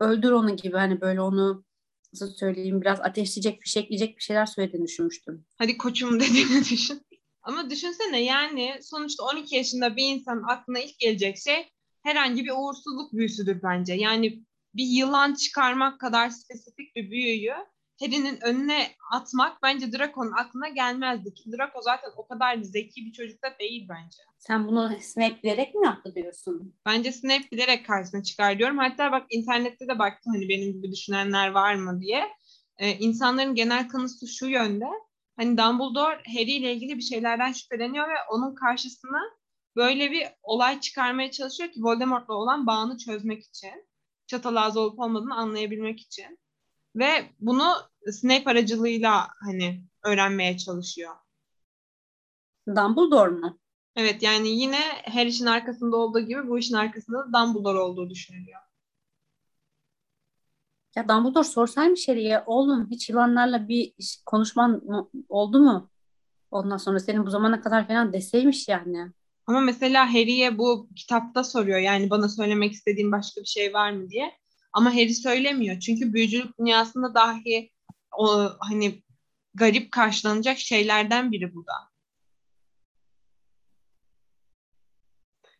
[SPEAKER 1] öldür onu gibi hani böyle onu nasıl söyleyeyim biraz ateşleyecek, fişekleyecek bir şeyler söylediğini düşünmüştüm.
[SPEAKER 3] Hadi koçum dediğini düşün. Ama düşünsene yani sonuçta 12 yaşında bir insanın aklına ilk gelecek şey herhangi bir uğursuzluk büyüsüdür bence. Yani bir yılan çıkarmak kadar spesifik bir büyüyü Harry'nin önüne atmak bence Draco'nun aklına gelmezdi. Ki Draco zaten o kadar zeki bir çocuk da değil bence.
[SPEAKER 1] Sen bunu Snape bilerek mi yaptı diyorsun?
[SPEAKER 3] Bence Snape bilerek karşısına çıkar diyorum. Hatta bak internette de baktım hani benim gibi düşünenler var mı diye. Ee, insanların genel kanısı şu yönde. Hani Dumbledore Harry ile ilgili bir şeylerden şüpheleniyor ve onun karşısına böyle bir olay çıkarmaya çalışıyor ki Voldemort'la olan bağını çözmek için. Çatal ağzı olup olmadığını anlayabilmek için. Ve bunu Snape aracılığıyla hani öğrenmeye çalışıyor.
[SPEAKER 1] Dumbledore mu?
[SPEAKER 3] Evet yani yine her işin arkasında olduğu gibi bu işin arkasında da Dumbledore olduğu düşünülüyor.
[SPEAKER 1] Ya Dumbledore sorsaymış Harry'e oğlum hiç yılanlarla bir konuşman oldu mu? Ondan sonra senin bu zamana kadar falan deseymiş yani.
[SPEAKER 3] Ama mesela Harry'e bu kitapta soruyor yani bana söylemek istediğin başka bir şey var mı diye. Ama Harry söylemiyor. Çünkü büyücülük dünyasında dahi o hani garip karşılanacak şeylerden biri bu da.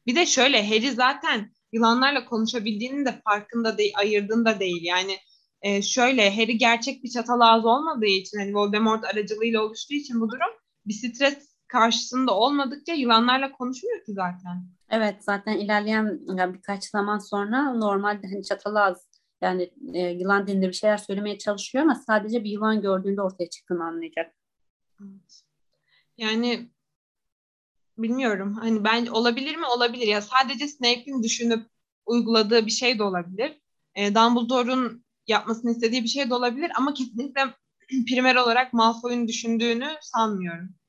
[SPEAKER 3] Bir de şöyle Harry zaten yılanlarla konuşabildiğinin de farkında değil, ayırdığında değil. Yani e, şöyle Harry gerçek bir çatal ağzı olmadığı için hani Voldemort aracılığıyla oluştuğu için bu durum bir stres karşısında olmadıkça yılanlarla konuşmuyor ki zaten.
[SPEAKER 1] Evet zaten ilerleyen yani birkaç zaman sonra normalde hani çatal ağız yani e, yılan dilinde bir şeyler söylemeye çalışıyor ama sadece bir yılan gördüğünde ortaya çıktığını anlayacak.
[SPEAKER 3] Evet. Yani bilmiyorum. Hani ben olabilir mi? Olabilir. Ya sadece Snape'in düşünüp uyguladığı bir şey de olabilir. E, Dumbledore'un yapmasını istediği bir şey de olabilir ama kesinlikle primer olarak Malfoy'un düşündüğünü sanmıyorum.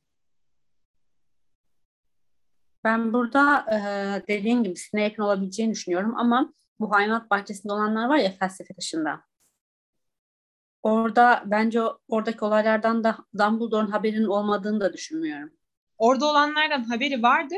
[SPEAKER 1] Ben burada dediğin gibi Snape'in olabileceğini düşünüyorum ama bu hayvanat bahçesinde olanlar var ya felsefe dışında. Orada bence oradaki olaylardan da Dumbledore'un haberinin olmadığını da düşünmüyorum.
[SPEAKER 3] Orada olanlardan haberi vardı.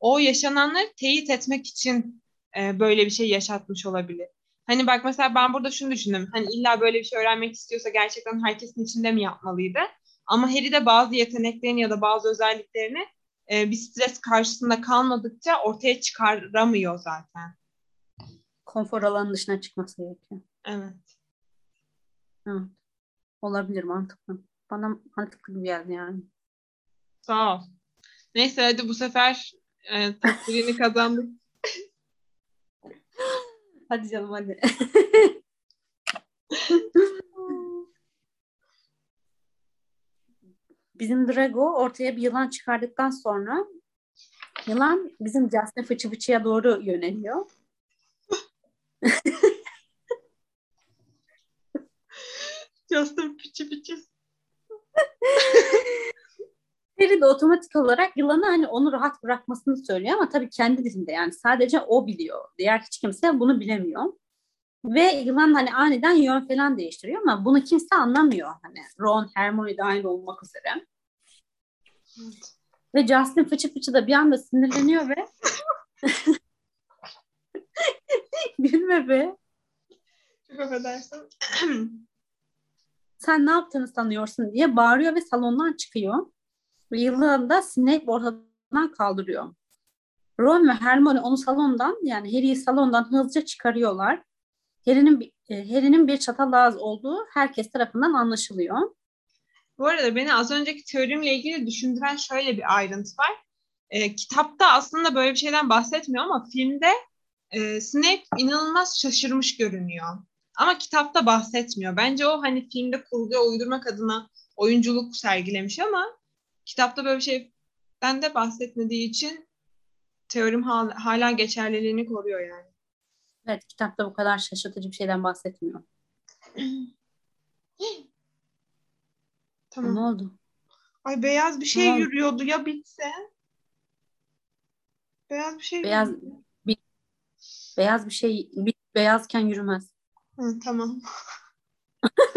[SPEAKER 3] O yaşananları teyit etmek için böyle bir şey yaşatmış olabilir. Hani bak mesela ben burada şunu düşündüm. Hani illa böyle bir şey öğrenmek istiyorsa gerçekten herkesin içinde mi yapmalıydı? Ama Harry de bazı yeteneklerini ya da bazı özelliklerini e, bir stres karşısında kalmadıkça ortaya çıkaramıyor zaten.
[SPEAKER 1] Konfor alanının dışına çıkması gerekiyor.
[SPEAKER 3] Evet.
[SPEAKER 1] Evet. Olabilir mantıklı. Bana mantıklı bir geldi yani.
[SPEAKER 3] Sağ ol. Neyse hadi bu sefer e, takdirini kazandık.
[SPEAKER 1] hadi canım hadi. bizim Drago ortaya bir yılan çıkardıktan sonra yılan bizim Justin Fıçı Fıçı'ya doğru yöneliyor.
[SPEAKER 3] Justin Fıçı Fıçı.
[SPEAKER 1] Harry de otomatik olarak yılanı hani onu rahat bırakmasını söylüyor ama tabii kendi dilinde yani sadece o biliyor. Diğer hiç kimse bunu bilemiyor. Ve yılan hani aniden yön falan değiştiriyor ama bunu kimse anlamıyor. Hani Ron, Hermione dahil olmak üzere. Evet. Ve Justin fıçı fıçı da bir anda sinirleniyor ve Gülme be.
[SPEAKER 3] Çok affedersin.
[SPEAKER 1] Sen ne yaptığını sanıyorsun diye bağırıyor ve salondan çıkıyor. Ve yılan da Snape ortadan kaldırıyor. Ron ve Hermione onu salondan yani Harry'i salondan hızlıca çıkarıyorlar. Harry'nin e, Harry'nin bir çatal ağız olduğu herkes tarafından anlaşılıyor.
[SPEAKER 3] Bu arada beni az önceki teorimle ilgili düşündüren şöyle bir ayrıntı var. E, kitapta aslında böyle bir şeyden bahsetmiyor ama filmde e, Snape inanılmaz şaşırmış görünüyor. Ama kitapta bahsetmiyor. Bence o hani filmde kurguya uydurmak adına oyunculuk sergilemiş ama kitapta böyle bir şeyden de bahsetmediği için teorim hala, hala geçerliliğini koruyor yani.
[SPEAKER 1] Evet kitapta bu kadar şaşırtıcı bir şeyden bahsetmiyor. tamam. Ne oldu?
[SPEAKER 3] Ay beyaz bir şey tamam. yürüyordu ya bitse. Beyaz bir şey
[SPEAKER 1] Beyaz bir, beyaz bir şey bir, beyazken yürümez.
[SPEAKER 3] Hı, tamam.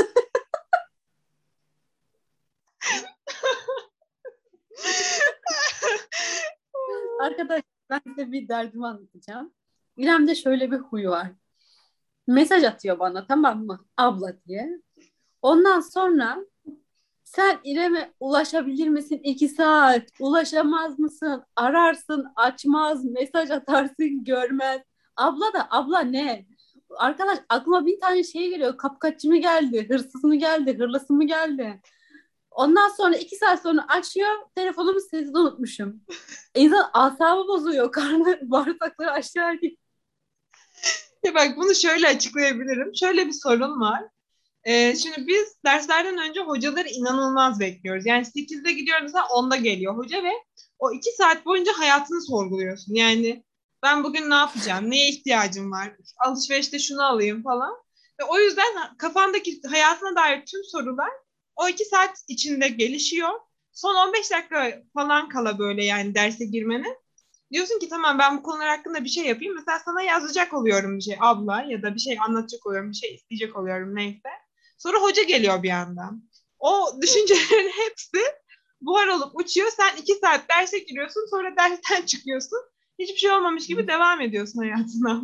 [SPEAKER 1] Arkadaşlar ben size bir derdimi anlatacağım. İrem'de şöyle bir huyu var. Mesaj atıyor bana tamam mı? Abla diye. Ondan sonra sen İrem'e ulaşabilir misin? iki saat. Ulaşamaz mısın? Ararsın, açmaz, mesaj atarsın, görmez. Abla da abla ne? Arkadaş aklıma bir tane şey geliyor. Kapkaççı mı geldi? Hırsız mı geldi? Hırlısı mı geldi? Ondan sonra iki saat sonra açıyor. Telefonumu sesini unutmuşum. İnsan asabı bozuyor. Karnı bağırsakları aşağı gidiyor.
[SPEAKER 3] Ya bak bunu şöyle açıklayabilirim. Şöyle bir sorun var. Ee, şimdi biz derslerden önce hocaları inanılmaz bekliyoruz. Yani 8'de gidiyoruz mesela 10'da geliyor hoca ve o 2 saat boyunca hayatını sorguluyorsun. Yani ben bugün ne yapacağım? Neye ihtiyacım var? Alışverişte şunu alayım falan. Ve o yüzden kafandaki hayatına dair tüm sorular o iki saat içinde gelişiyor. Son 15 dakika falan kala böyle yani derse girmene. Diyorsun ki tamam ben bu konular hakkında bir şey yapayım. Mesela sana yazacak oluyorum bir şey abla ya da bir şey anlatacak oluyorum, bir şey isteyecek oluyorum neyse. Sonra hoca geliyor bir yandan. O düşüncelerin hepsi buhar olup uçuyor. Sen iki saat derse giriyorsun sonra dersten çıkıyorsun. Hiçbir şey olmamış gibi devam ediyorsun hayatına.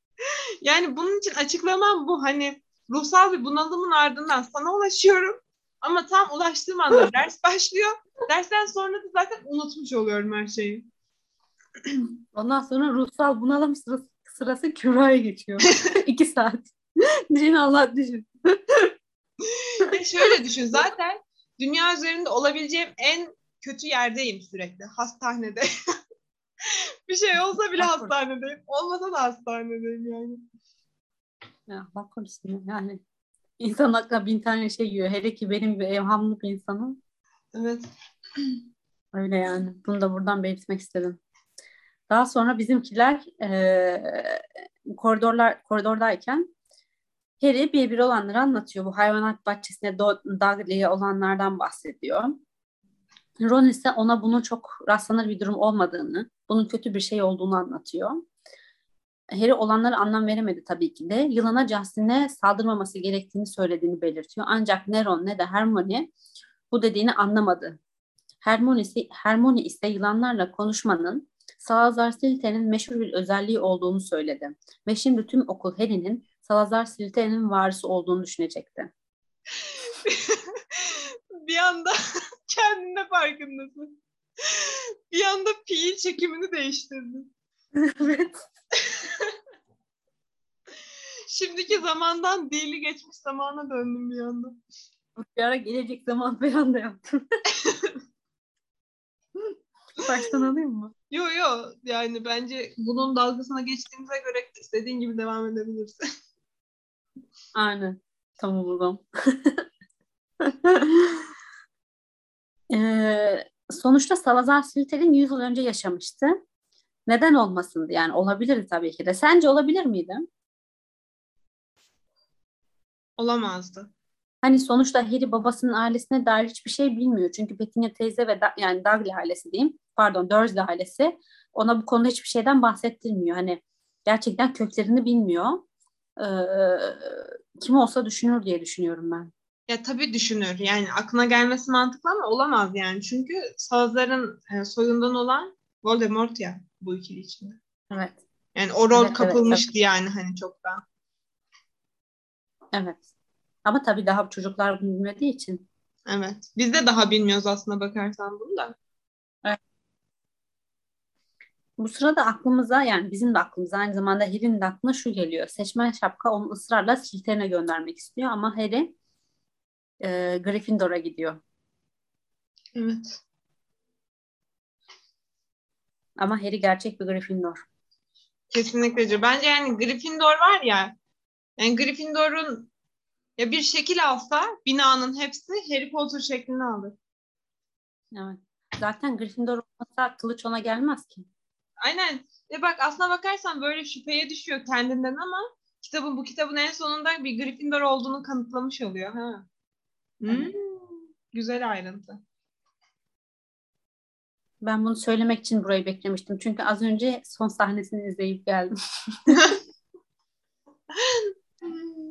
[SPEAKER 3] yani bunun için açıklamam bu. Hani ruhsal bir bunalımın ardından sana ulaşıyorum. Ama tam ulaştığım anda ders başlıyor. Dersten sonra da zaten unutmuş oluyorum her şeyi.
[SPEAKER 1] Ondan sonra ruhsal bunalım sırası, sırası Kübra'ya geçiyor. İki saat. düşün Allah düşün.
[SPEAKER 3] şöyle düşün zaten dünya üzerinde olabileceğim en kötü yerdeyim sürekli. Hastanede. bir şey olsa bile hastanedeyim. Olmasa da hastanedeyim yani.
[SPEAKER 1] Ya bak korusun yani. İnsan aklına bin tane şey yiyor. Hele ki benim gibi evhamlı bir insanım.
[SPEAKER 3] Evet.
[SPEAKER 1] Öyle yani. Bunu da buradan belirtmek istedim. Daha sonra bizimkiler e, koridorlar koridordayken Harry bir olanları anlatıyor. Bu hayvanat bahçesinde Dudley'e olanlardan bahsediyor. Ron ise ona bunun çok rastlanır bir durum olmadığını, bunun kötü bir şey olduğunu anlatıyor. Harry olanları anlam veremedi tabii ki de. Yılana Justin'e saldırmaması gerektiğini söylediğini belirtiyor. Ancak ne Ron ne de Hermione bu dediğini anlamadı. Hermione ise, Hermione ise yılanlarla konuşmanın Salazar Slytherin'in meşhur bir özelliği olduğunu söyledi. Ve şimdi tüm okul Harry'nin Salazar Slytherin'in varisi olduğunu düşünecekti.
[SPEAKER 3] bir anda kendine farkındasın. Bir anda fiil çekimini değiştirdin.
[SPEAKER 1] evet.
[SPEAKER 3] Şimdiki zamandan dili geçmiş zamana döndüm bir anda.
[SPEAKER 1] Bir ara gelecek zaman bir anda yaptım. Baştan alayım mı?
[SPEAKER 3] Yo yo yani bence bunun dalgasına geçtiğimize göre istediğin gibi devam edebilirsin.
[SPEAKER 1] Aynen. Tamam o zaman. ee, sonuçta Salazar Slytherin 100 yıl önce yaşamıştı. Neden olmasındı? Yani olabilirdi tabii ki de. Sence olabilir miydi?
[SPEAKER 3] Olamazdı.
[SPEAKER 1] Hani sonuçta Harry babasının ailesine dair hiçbir şey bilmiyor. Çünkü Petunia teyze ve da, yani Dudley ailesi diyeyim, pardon Dursley ailesi ona bu konuda hiçbir şeyden bahsettirmiyor. Hani gerçekten köklerini bilmiyor. Ee, kim olsa düşünür diye düşünüyorum ben.
[SPEAKER 3] Ya tabii düşünür. Yani aklına gelmesi mantıklı ama olamaz yani. Çünkü Salazar'ın e, soyundan olan Voldemort ya bu ikili içinde.
[SPEAKER 1] Evet.
[SPEAKER 3] Yani o rol
[SPEAKER 1] evet,
[SPEAKER 3] kapılmıştı
[SPEAKER 1] evet,
[SPEAKER 3] evet. yani hani çoktan.
[SPEAKER 1] Evet. Ama tabii daha çocuklar bunu bilmediği için.
[SPEAKER 3] Evet. Biz de daha bilmiyoruz aslında bakarsan bunu da.
[SPEAKER 1] Evet. Bu sırada aklımıza yani bizim de aklımıza aynı zamanda Harry'nin de aklına şu geliyor. Seçmen şapka onu ısrarla Slytherin'e göndermek istiyor ama Harry e, Gryffindor'a gidiyor.
[SPEAKER 3] Evet.
[SPEAKER 1] Ama Harry gerçek bir Gryffindor.
[SPEAKER 3] Kesinlikle. Bence yani Gryffindor var ya yani Gryffindor'un ya bir şekil alsa binanın hepsi Harry Potter şeklini alır.
[SPEAKER 1] Evet. Zaten Gryffindor olmasa kılıç ona gelmez ki.
[SPEAKER 3] Aynen. Ve bak aslına bakarsan böyle şüpheye düşüyor kendinden ama kitabın bu kitabın en sonunda bir Gryffindor olduğunu kanıtlamış oluyor. Ha. Hmm, güzel ayrıntı.
[SPEAKER 1] Ben bunu söylemek için burayı beklemiştim. Çünkü az önce son sahnesini izleyip geldim.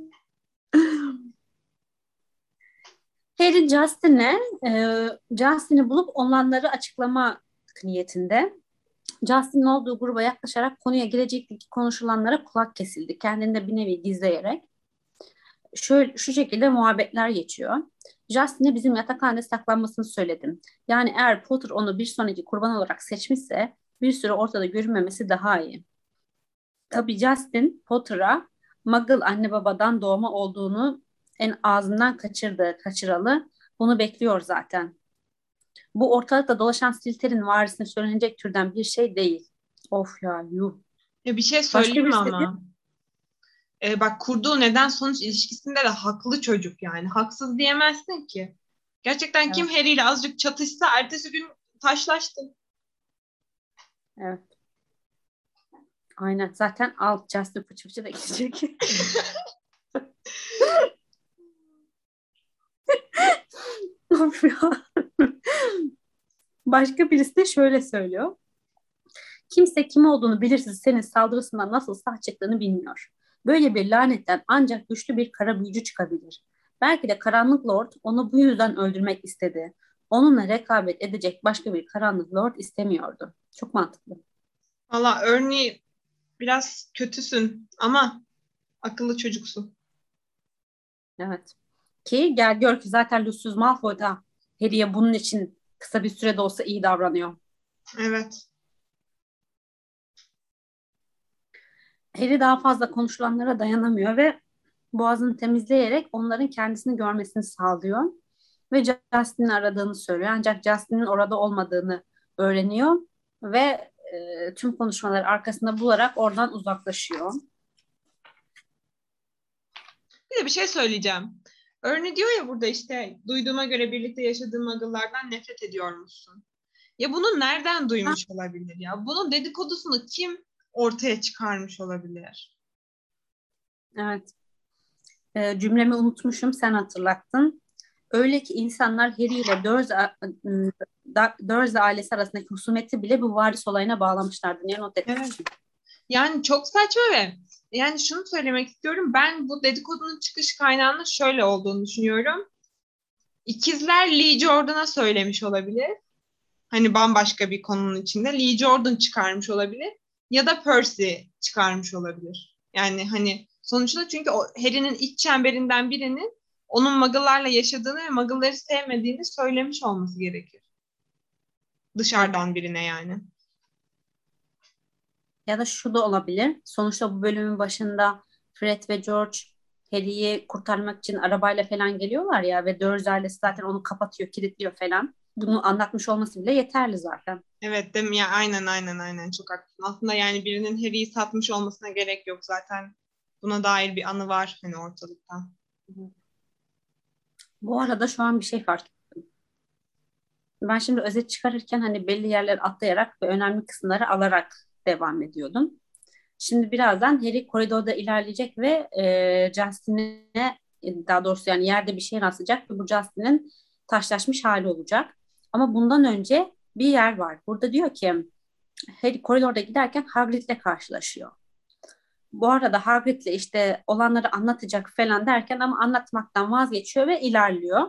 [SPEAKER 1] Harry Justin'e e, Justin'i bulup olanları açıklama niyetinde. Justin'in olduğu gruba yaklaşarak konuya girecekteki konuşulanlara kulak kesildi. Kendini de bir nevi gizleyerek. Şöyle, şu şekilde muhabbetler geçiyor. Justin'e bizim yatakhanede saklanmasını söyledim. Yani eğer Potter onu bir sonraki kurban olarak seçmişse bir süre ortada görünmemesi daha iyi. Tabii Justin Potter'a Muggle anne babadan doğma olduğunu en ağzından kaçırdı, kaçıralı. Bunu bekliyor zaten. Bu ortalıkta dolaşan Slytherin varisine söylenecek türden bir şey değil. Of ya yuh.
[SPEAKER 3] Ya bir şey söyleyeyim mi ama? Ee, bak kurduğu neden sonuç ilişkisinde de haklı çocuk yani. Haksız diyemezsin ki. Gerçekten evet. kim Harry ile azıcık çatışsa ertesi gün taşlaştı.
[SPEAKER 1] Evet. Aynen. Zaten alt Justin fıçı fıçı da gidecek. Of ya. Başka birisi de şöyle söylüyor. Kimse kim olduğunu belirsiz senin saldırısından nasıl sağ çıktığını bilmiyor. Böyle bir lanetten ancak güçlü bir kara büyücü çıkabilir. Belki de karanlık lord onu bu yüzden öldürmek istedi. Onunla rekabet edecek başka bir karanlık lord istemiyordu. Çok mantıklı.
[SPEAKER 3] Valla Ernie biraz kötüsün ama akıllı çocuksun.
[SPEAKER 1] Evet. Ki gel gör ki zaten Lucius Malfoy da Harry'e bunun için kısa bir sürede olsa iyi davranıyor.
[SPEAKER 3] Evet.
[SPEAKER 1] Harry daha fazla konuşulanlara dayanamıyor ve boğazını temizleyerek onların kendisini görmesini sağlıyor. Ve Justin'i aradığını söylüyor. Ancak Justin'in orada olmadığını öğreniyor ve e, tüm konuşmaları arkasında bularak oradan uzaklaşıyor.
[SPEAKER 3] Bir de bir şey söyleyeceğim. Örne diyor ya burada işte duyduğuma göre birlikte yaşadığım muggle'lardan nefret ediyormuşsun. Ya bunu nereden duymuş olabilir ya? Bunun dedikodusunu kim ortaya çıkarmış olabilir?
[SPEAKER 1] Evet. E, cümlemi unutmuşum sen hatırlattın. Öyle ki insanlar Harry ile Dursley, Dursley ailesi arasındaki husumeti bile bu varis olayına bağlamışlardı. Niye not etmişim?
[SPEAKER 3] Evet. Yani çok saçma ve yani şunu söylemek istiyorum. Ben bu dedikodunun çıkış kaynağının şöyle olduğunu düşünüyorum. İkizler Lee Jordan'a söylemiş olabilir. Hani bambaşka bir konunun içinde. Lee Jordan çıkarmış olabilir. Ya da Percy çıkarmış olabilir. Yani hani sonuçta çünkü o Harry'nin iç çemberinden birinin onun Muggle'larla yaşadığını ve Muggle'ları sevmediğini söylemiş olması gerekir. Dışarıdan birine yani.
[SPEAKER 1] Ya da şu da olabilir. Sonuçta bu bölümün başında Fred ve George Harry'i kurtarmak için arabayla falan geliyorlar ya ve Dursley ailesi zaten onu kapatıyor, kilitliyor falan. Bunu anlatmış olması bile yeterli zaten.
[SPEAKER 3] Evet değil mi? Ya aynen aynen aynen çok haklısın. Aslında yani birinin Harry'i satmış olmasına gerek yok zaten. Buna dair bir anı var hani ortalıkta.
[SPEAKER 1] Bu arada şu an bir şey fark ettim. Ben şimdi özet çıkarırken hani belli yerler atlayarak ve önemli kısımları alarak devam ediyordum. Şimdi birazdan Harry koridorda ilerleyecek ve e, Justin'e daha doğrusu yani yerde bir şey rastlayacak ve bu Justin'in taşlaşmış hali olacak. Ama bundan önce bir yer var. Burada diyor ki Harry koridorda giderken Hagrid'le karşılaşıyor. Bu arada Hagrid'le işte olanları anlatacak falan derken ama anlatmaktan vazgeçiyor ve ilerliyor.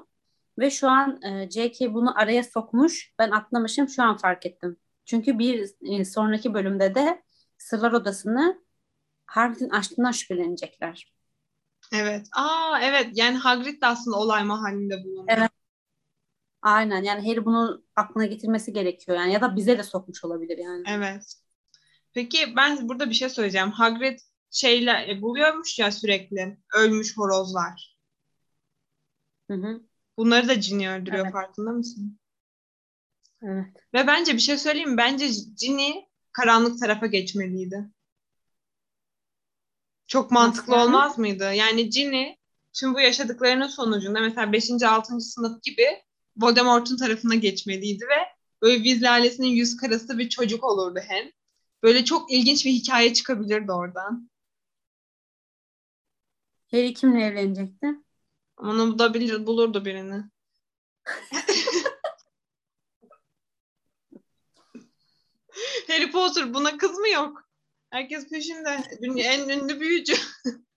[SPEAKER 1] Ve şu an e, J.K. bunu araya sokmuş. Ben atlamışım şu an fark ettim. Çünkü bir e, sonraki bölümde de Sırlar Odası'nı Hagrid'in açtığından şüphelenecekler.
[SPEAKER 3] Evet. Aa evet yani Hagrid de aslında olay mahallinde bulunuyor.
[SPEAKER 1] Evet. Aynen yani Harry bunu aklına getirmesi gerekiyor yani ya da bize de sokmuş olabilir yani.
[SPEAKER 3] Evet. Peki ben burada bir şey söyleyeceğim. Hagrid şeyler e, buluyormuş ya sürekli ölmüş horozlar.
[SPEAKER 1] Hı hı.
[SPEAKER 3] Bunları da Ginny öldürüyor
[SPEAKER 1] Evet.
[SPEAKER 3] farkında mısın?
[SPEAKER 1] Evet.
[SPEAKER 3] Ve bence bir şey söyleyeyim mi? Bence Ginny karanlık tarafa geçmeliydi. Çok mantıklı
[SPEAKER 1] yani?
[SPEAKER 3] olmaz mıydı? Yani Ginny tüm bu yaşadıklarının sonucunda mesela 5. 6. sınıf gibi Voldemort'un tarafına geçmeliydi ve böyle Weasley ailesinin yüz karası bir çocuk olurdu hem. Böyle çok ilginç bir hikaye çıkabilirdi oradan.
[SPEAKER 1] Harry kimle evlenecekti?
[SPEAKER 3] Onu da bilir, bulurdu birini. Harry Potter buna kız mı yok? Herkes peşinde. Dünya en ünlü büyücü.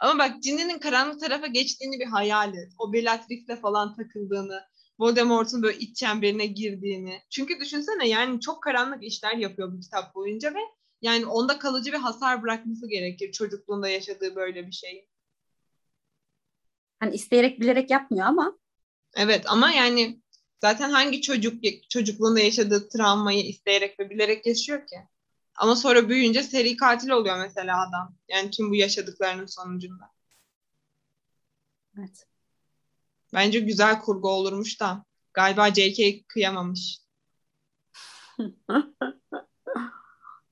[SPEAKER 3] Ama bak Ginny'nin karanlık tarafa geçtiğini bir hayal et. O Bellatrix'le falan takıldığını, Voldemort'un böyle iç çemberine girdiğini. Çünkü düşünsene yani çok karanlık işler yapıyor bu kitap boyunca ve yani onda kalıcı bir hasar bırakması gerekir çocukluğunda yaşadığı böyle bir şey.
[SPEAKER 1] Hani isteyerek bilerek yapmıyor ama
[SPEAKER 3] Evet ama yani zaten hangi çocuk çocukluğunda yaşadığı travmayı isteyerek ve bilerek yaşıyor ki? Ama sonra büyüyünce seri katil oluyor mesela adam. Yani tüm bu yaşadıklarının sonucunda.
[SPEAKER 1] evet.
[SPEAKER 3] Bence güzel kurgu olurmuş da. Galiba J.K. kıyamamış.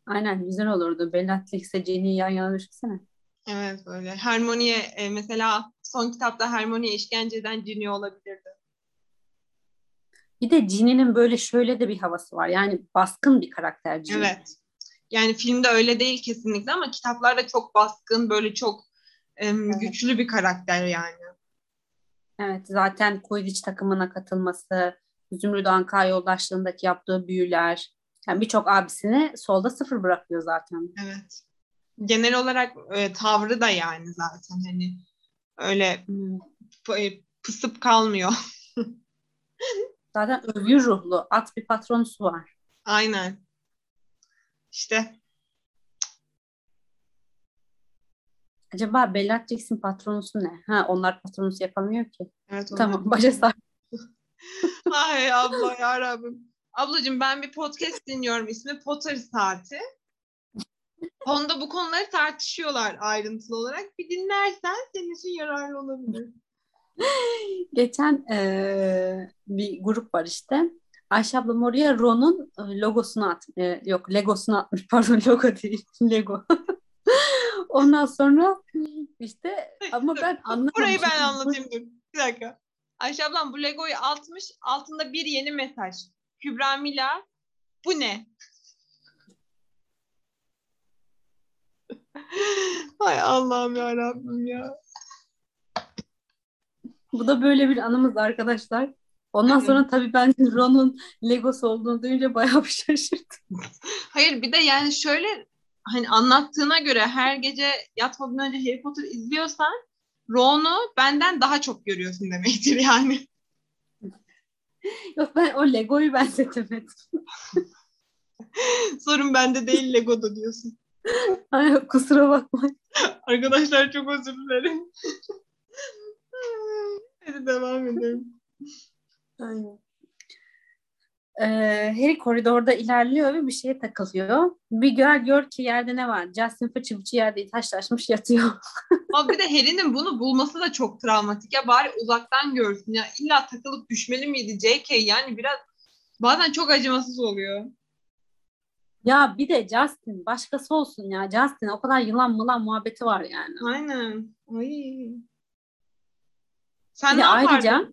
[SPEAKER 1] Aynen güzel olurdu. Bellatrix'e Ginny'yi yan yana düşünsene.
[SPEAKER 3] Evet öyle. Hermione'ye e, mesela son kitapta Hermione'ye işkence eden Ginny olabilirdi.
[SPEAKER 1] Bir de Ginny'nin böyle şöyle de bir havası var. Yani baskın bir karakter Ginny.
[SPEAKER 3] Evet. Yani filmde öyle değil kesinlikle ama kitaplarda çok baskın, böyle çok em,
[SPEAKER 1] Evet.
[SPEAKER 3] güçlü bir karakter yani.
[SPEAKER 1] Evet zaten Quidditch takımına katılması, Zümrüt Anka yoldaşlığındaki yaptığı büyüler. Yani birçok abisini solda sıfır bırakıyor zaten.
[SPEAKER 3] Evet. Genel olarak e, tavrı da yani zaten hani öyle
[SPEAKER 1] Hmm.
[SPEAKER 3] p- e, pısıp kalmıyor.
[SPEAKER 1] Zaten övgü ruhlu. At bir patronusu var.
[SPEAKER 3] Aynen. İşte
[SPEAKER 1] Acaba Bellatrix'in patronusu ne? Ha onlar patronusu yapamıyor ki.
[SPEAKER 3] evet
[SPEAKER 1] Tamam başa sar.
[SPEAKER 3] Ay abla ya Rabbim. Ablacığım ben bir podcast dinliyorum. İsmi Potter Saati. Onda bu konuları tartışıyorlar ayrıntılı olarak. Bir dinlersen senin için yararlı olabilir.
[SPEAKER 1] Geçen eee, bir grup var işte. Ayşe ablam oraya Ron'un e, logosunu at, e, yok Legosunu atmış pardon logo değil Lego. Ondan sonra işte ama ben anlamadım.
[SPEAKER 3] Burayı ben anlatayım dur. Bir dakika. Ayşe ablam bu Lego'yu atmış. Altında bir yeni mesaj. Kübra Mila. Bu ne? Ay Allah'ım ya Rabbim ya.
[SPEAKER 1] Bu da böyle bir anımız arkadaşlar. Ondan sonra tabii ben Ron'un Legosu olduğunu duyunca bayağı bir şaşırdım.
[SPEAKER 3] Hayır bir de yani şöyle hani anlattığına göre her gece yatmadan önce Harry Potter izliyorsan Ron'u benden daha çok görüyorsun demektir yani.
[SPEAKER 1] Yok ben o Lego'yu ben seçemedim.
[SPEAKER 3] Sorun bende değil Lego'da diyorsun.
[SPEAKER 1] Ay, kusura bakma.
[SPEAKER 3] Arkadaşlar çok özür dilerim. Hadi devam edelim.
[SPEAKER 1] Aynen. Ee, Harry koridorda ilerliyor ve bir şeye takılıyor. Bir gör gör ki yerde ne var? Justin fıçı fıçı yerde taşlaşmış yatıyor.
[SPEAKER 3] Ama bir de Harry'nin bunu bulması da çok travmatik. Ya bari uzaktan görsün. Ya illa takılıp düşmeli miydi JK? Yani biraz bazen çok acımasız oluyor.
[SPEAKER 1] Ya bir de Justin başkası olsun ya. Justin o kadar yılan mılan muhabbeti var yani.
[SPEAKER 3] Aynen. Ay. Sen
[SPEAKER 1] Bir
[SPEAKER 3] ne yapardın?
[SPEAKER 1] ayrıca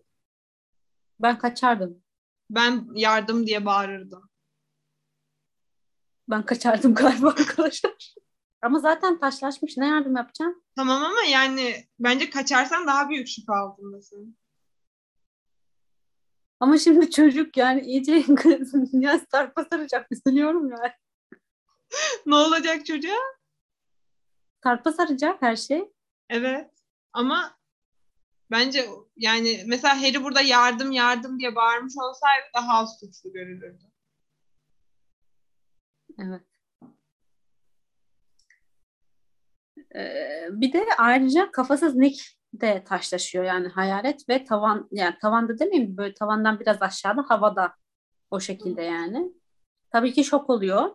[SPEAKER 1] ben kaçardım.
[SPEAKER 3] Ben yardım diye bağırırdım.
[SPEAKER 1] Ben kaçardım galiba arkadaşlar. Ama zaten taşlaşmış. Ne yardım yapacağım?
[SPEAKER 3] Tamam ama yani bence kaçarsan daha büyük şüphe altındasın.
[SPEAKER 1] Ama şimdi çocuk yani iyice ya sarpa saracak. Üzülüyorum ya.
[SPEAKER 3] ne olacak çocuğa?
[SPEAKER 1] Sarpa saracak her şey.
[SPEAKER 3] Evet. Ama bence yani mesela Harry burada yardım yardım diye bağırmış olsaydı daha az suçlu görülürdü.
[SPEAKER 1] Evet. Ee, bir de ayrıca kafasız Nick de taşlaşıyor yani hayalet ve tavan yani tavanda demeyeyim böyle tavandan biraz aşağıda havada o şekilde yani. Tabii ki şok oluyor.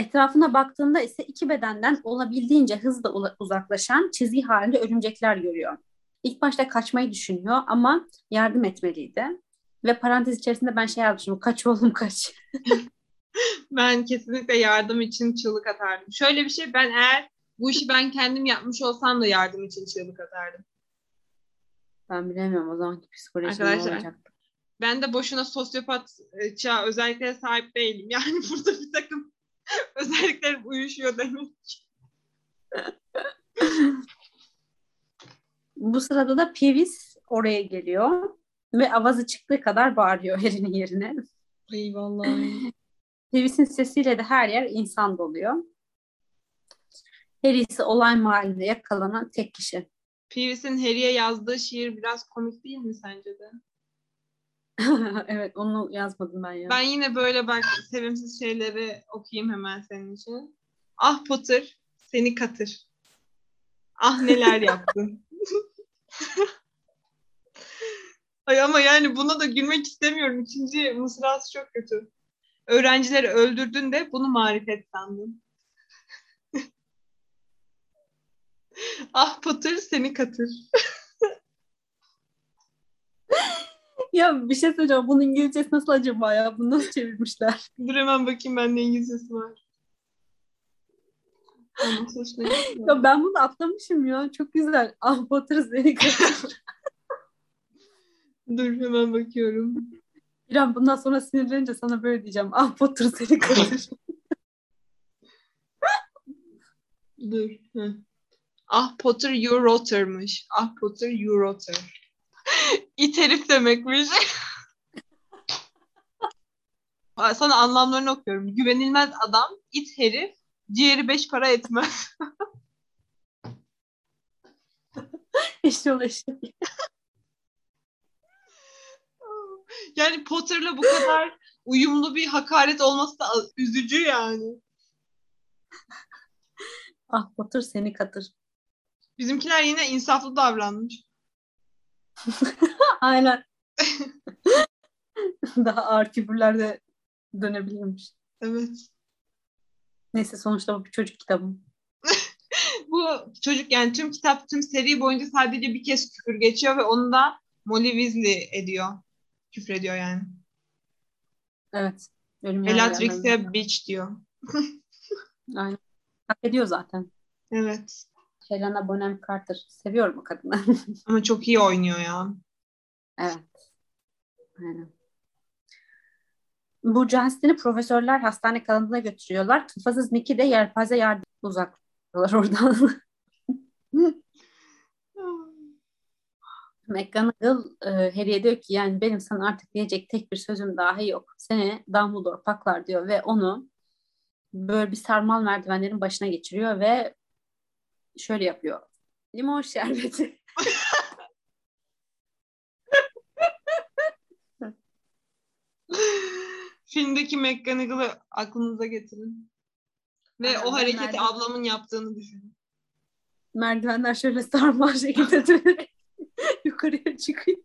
[SPEAKER 1] Etrafına baktığında ise iki bedenden olabildiğince hızla uzaklaşan çizgi halinde örümcekler görüyor. İlk başta kaçmayı düşünüyor ama yardım etmeliydi. Ve parantez içerisinde ben şey yazmışım. Kaç oğlum kaç.
[SPEAKER 3] Ben kesinlikle yardım için çığlık atardım. Şöyle bir şey ben eğer bu işi ben kendim yapmış olsam da yardım için çığlık atardım.
[SPEAKER 1] Ben bilemiyorum o zamanki
[SPEAKER 3] Arkadaşlar.
[SPEAKER 1] olacaktı.
[SPEAKER 3] Ben de boşuna sosyopat e, özelliklere sahip değilim. Yani burada bir takım özelliklerim uyuşuyor demek.
[SPEAKER 1] Bu sırada da Peeves oraya geliyor ve avazı çıktığı kadar bağırıyor Harry'nin yerine.
[SPEAKER 3] Ay vallahi.
[SPEAKER 1] Peeves'in sesiyle de her yer insan doluyor. Harry ise olay mahallinde yakalanan tek kişi.
[SPEAKER 3] Peeves'in Harry'e yazdığı şiir biraz komik değil mi sence de?
[SPEAKER 1] evet onu yazmadım ben ya.
[SPEAKER 3] Ben yine böyle bak sevimsiz şeyleri okuyayım hemen senin için. Ah Potter, seni katır. Ah neler yaptın. Ay ama yani buna da gülmek istemiyorum. İkinci mısrası çok kötü. Öğrencileri öldürdün de bunu marifet sandın. ah Potter seni katır.
[SPEAKER 1] Ya bir şey söyleyeceğim. Bunun İngilizcesi nasıl acaba ya? Bunu nasıl çevirmişler?
[SPEAKER 3] Dur hemen bakayım bende İngilizcesi var.
[SPEAKER 1] Ya ben bunu atlamışım ya. Çok güzel. Ah Potter seni.
[SPEAKER 3] Dur hemen bakıyorum.
[SPEAKER 1] İrem bundan sonra sinirlenince sana böyle diyeceğim. Ah Potter seni katır.
[SPEAKER 3] Dur. Hı. Ah Potter you rotter'mış. Ah Potter you rotter. İt herif demekmiş. Sana anlamlarını okuyorum. Güvenilmez adam, it herif, ciğeri beş para etmez.
[SPEAKER 1] Eşyol eşyol.
[SPEAKER 3] Yani Potter'la bu kadar uyumlu bir hakaret olması da üzücü yani.
[SPEAKER 1] Ah Potter seni katır.
[SPEAKER 3] Bizimkiler yine insaflı davranmış.
[SPEAKER 1] Aynen. Daha ağır küfürler de dönebilirmiş.
[SPEAKER 3] Evet.
[SPEAKER 1] Neyse sonuçta bu bir çocuk kitabı.
[SPEAKER 3] bu çocuk yani tüm kitap tüm seri boyunca sadece bir kez küfür geçiyor ve onu da Molly Weasley ediyor. Küfür ediyor yani.
[SPEAKER 1] Evet.
[SPEAKER 3] Bellatrix'e bitch diyor.
[SPEAKER 1] Aynen. Hak ediyor zaten.
[SPEAKER 3] Evet.
[SPEAKER 1] Helena Bonham Carter. Seviyorum o kadını.
[SPEAKER 3] Ama çok iyi oynuyor ya.
[SPEAKER 1] Evet. Aynen. Bu Johnston'ı profesörler hastane kanadına götürüyorlar. Kafasız Nick'i de yelpaze yardım uzaklıyorlar oradan. McGonagall e, Harry'e diyor ki yani benim sana artık diyecek tek bir sözüm dahi yok. Seni Dumbledore paklar diyor ve onu böyle bir sarmal merdivenlerin başına geçiriyor ve şöyle yapıyor. Limon şerbeti.
[SPEAKER 3] Filmdeki McGonagall'ı aklınıza getirin. Ve Aynen, o hareketi merdiven... ablamın yaptığını düşünün.
[SPEAKER 1] Merdivenler şöyle sarmal şekilde dönerek yukarıya çıkıyor.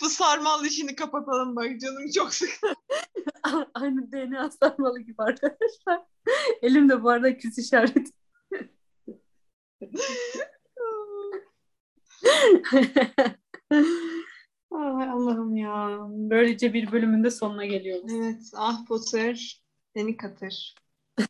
[SPEAKER 3] Bu sarmal işini kapatalım bak canım çok sık.
[SPEAKER 1] Aynı DNA sarmalı gibi arkadaşlar. Elimde bu arada küs işareti. Ay Allah'ım ya. Böylece bir bölümün de sonuna geliyoruz.
[SPEAKER 3] Evet. Ah Potter seni katır.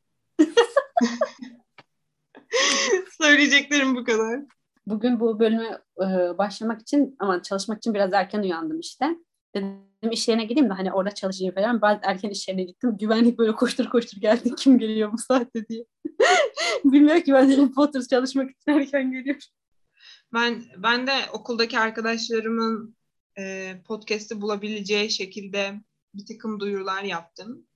[SPEAKER 3] Söyleyeceklerim bu kadar.
[SPEAKER 1] Bugün bu bölümü e, başlamak için ama çalışmak için biraz erken uyandım işte. Dedim iş yerine gideyim de hani orada çalışayım falan. Ben erken iş yerine gittim. Güvenlik böyle koştur koştur geldi. Kim geliyor bu saatte diye. Bilmiyor ki ben Harry Potter çalışmak için erken geliyorum.
[SPEAKER 3] Ben ben de okuldaki arkadaşlarımın e, podcast'i bulabileceği şekilde bir takım duyurular yaptım.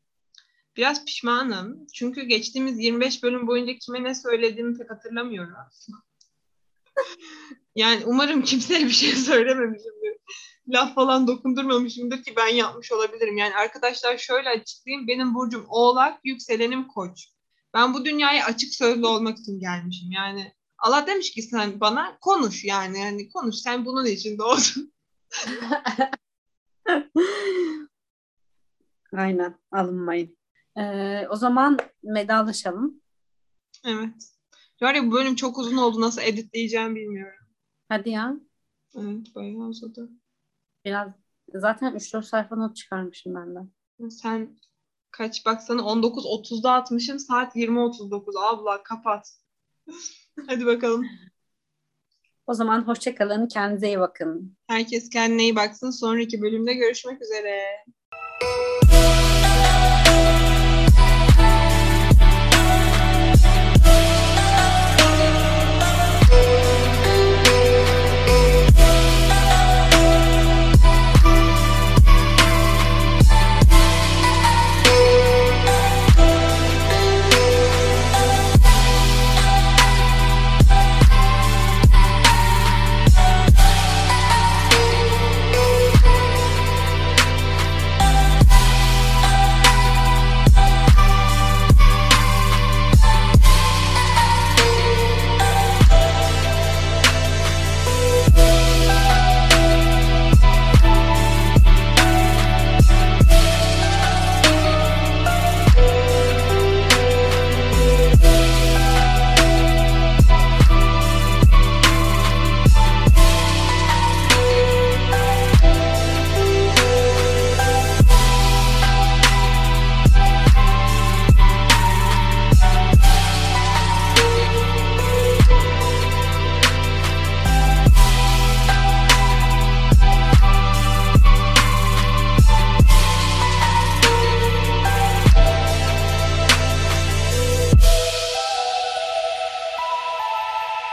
[SPEAKER 3] Biraz pişmanım. Çünkü geçtiğimiz 25 bölüm boyunca kime ne söylediğimi pek hatırlamıyorum. yani umarım kimseye bir şey söylememişimdir. Laf falan dokundurmamışımdır ki ben yapmış olabilirim. Yani arkadaşlar şöyle açıklayayım. Benim burcum oğlak, yükselenim koç. Ben bu dünyaya açık sözlü olmak için gelmişim. Yani Allah demiş ki sen bana konuş yani. yani konuş sen bunun için doğdun.
[SPEAKER 1] Aynen alınmayın. Ee, o zaman vedalaşalım.
[SPEAKER 3] Evet. Var ya bu bölüm çok uzun oldu. Nasıl editleyeceğim bilmiyorum.
[SPEAKER 1] Hadi ya.
[SPEAKER 3] Evet bayağı uzadı.
[SPEAKER 1] Biraz zaten 3-4 sayfa not çıkarmışım benden.
[SPEAKER 3] Sen kaç baksana 19.30'da atmışım saat 20.39 abla kapat. Hadi bakalım.
[SPEAKER 1] O zaman hoşçakalın. Kendinize iyi bakın.
[SPEAKER 3] Herkes kendine iyi baksın. Sonraki bölümde görüşmek üzere.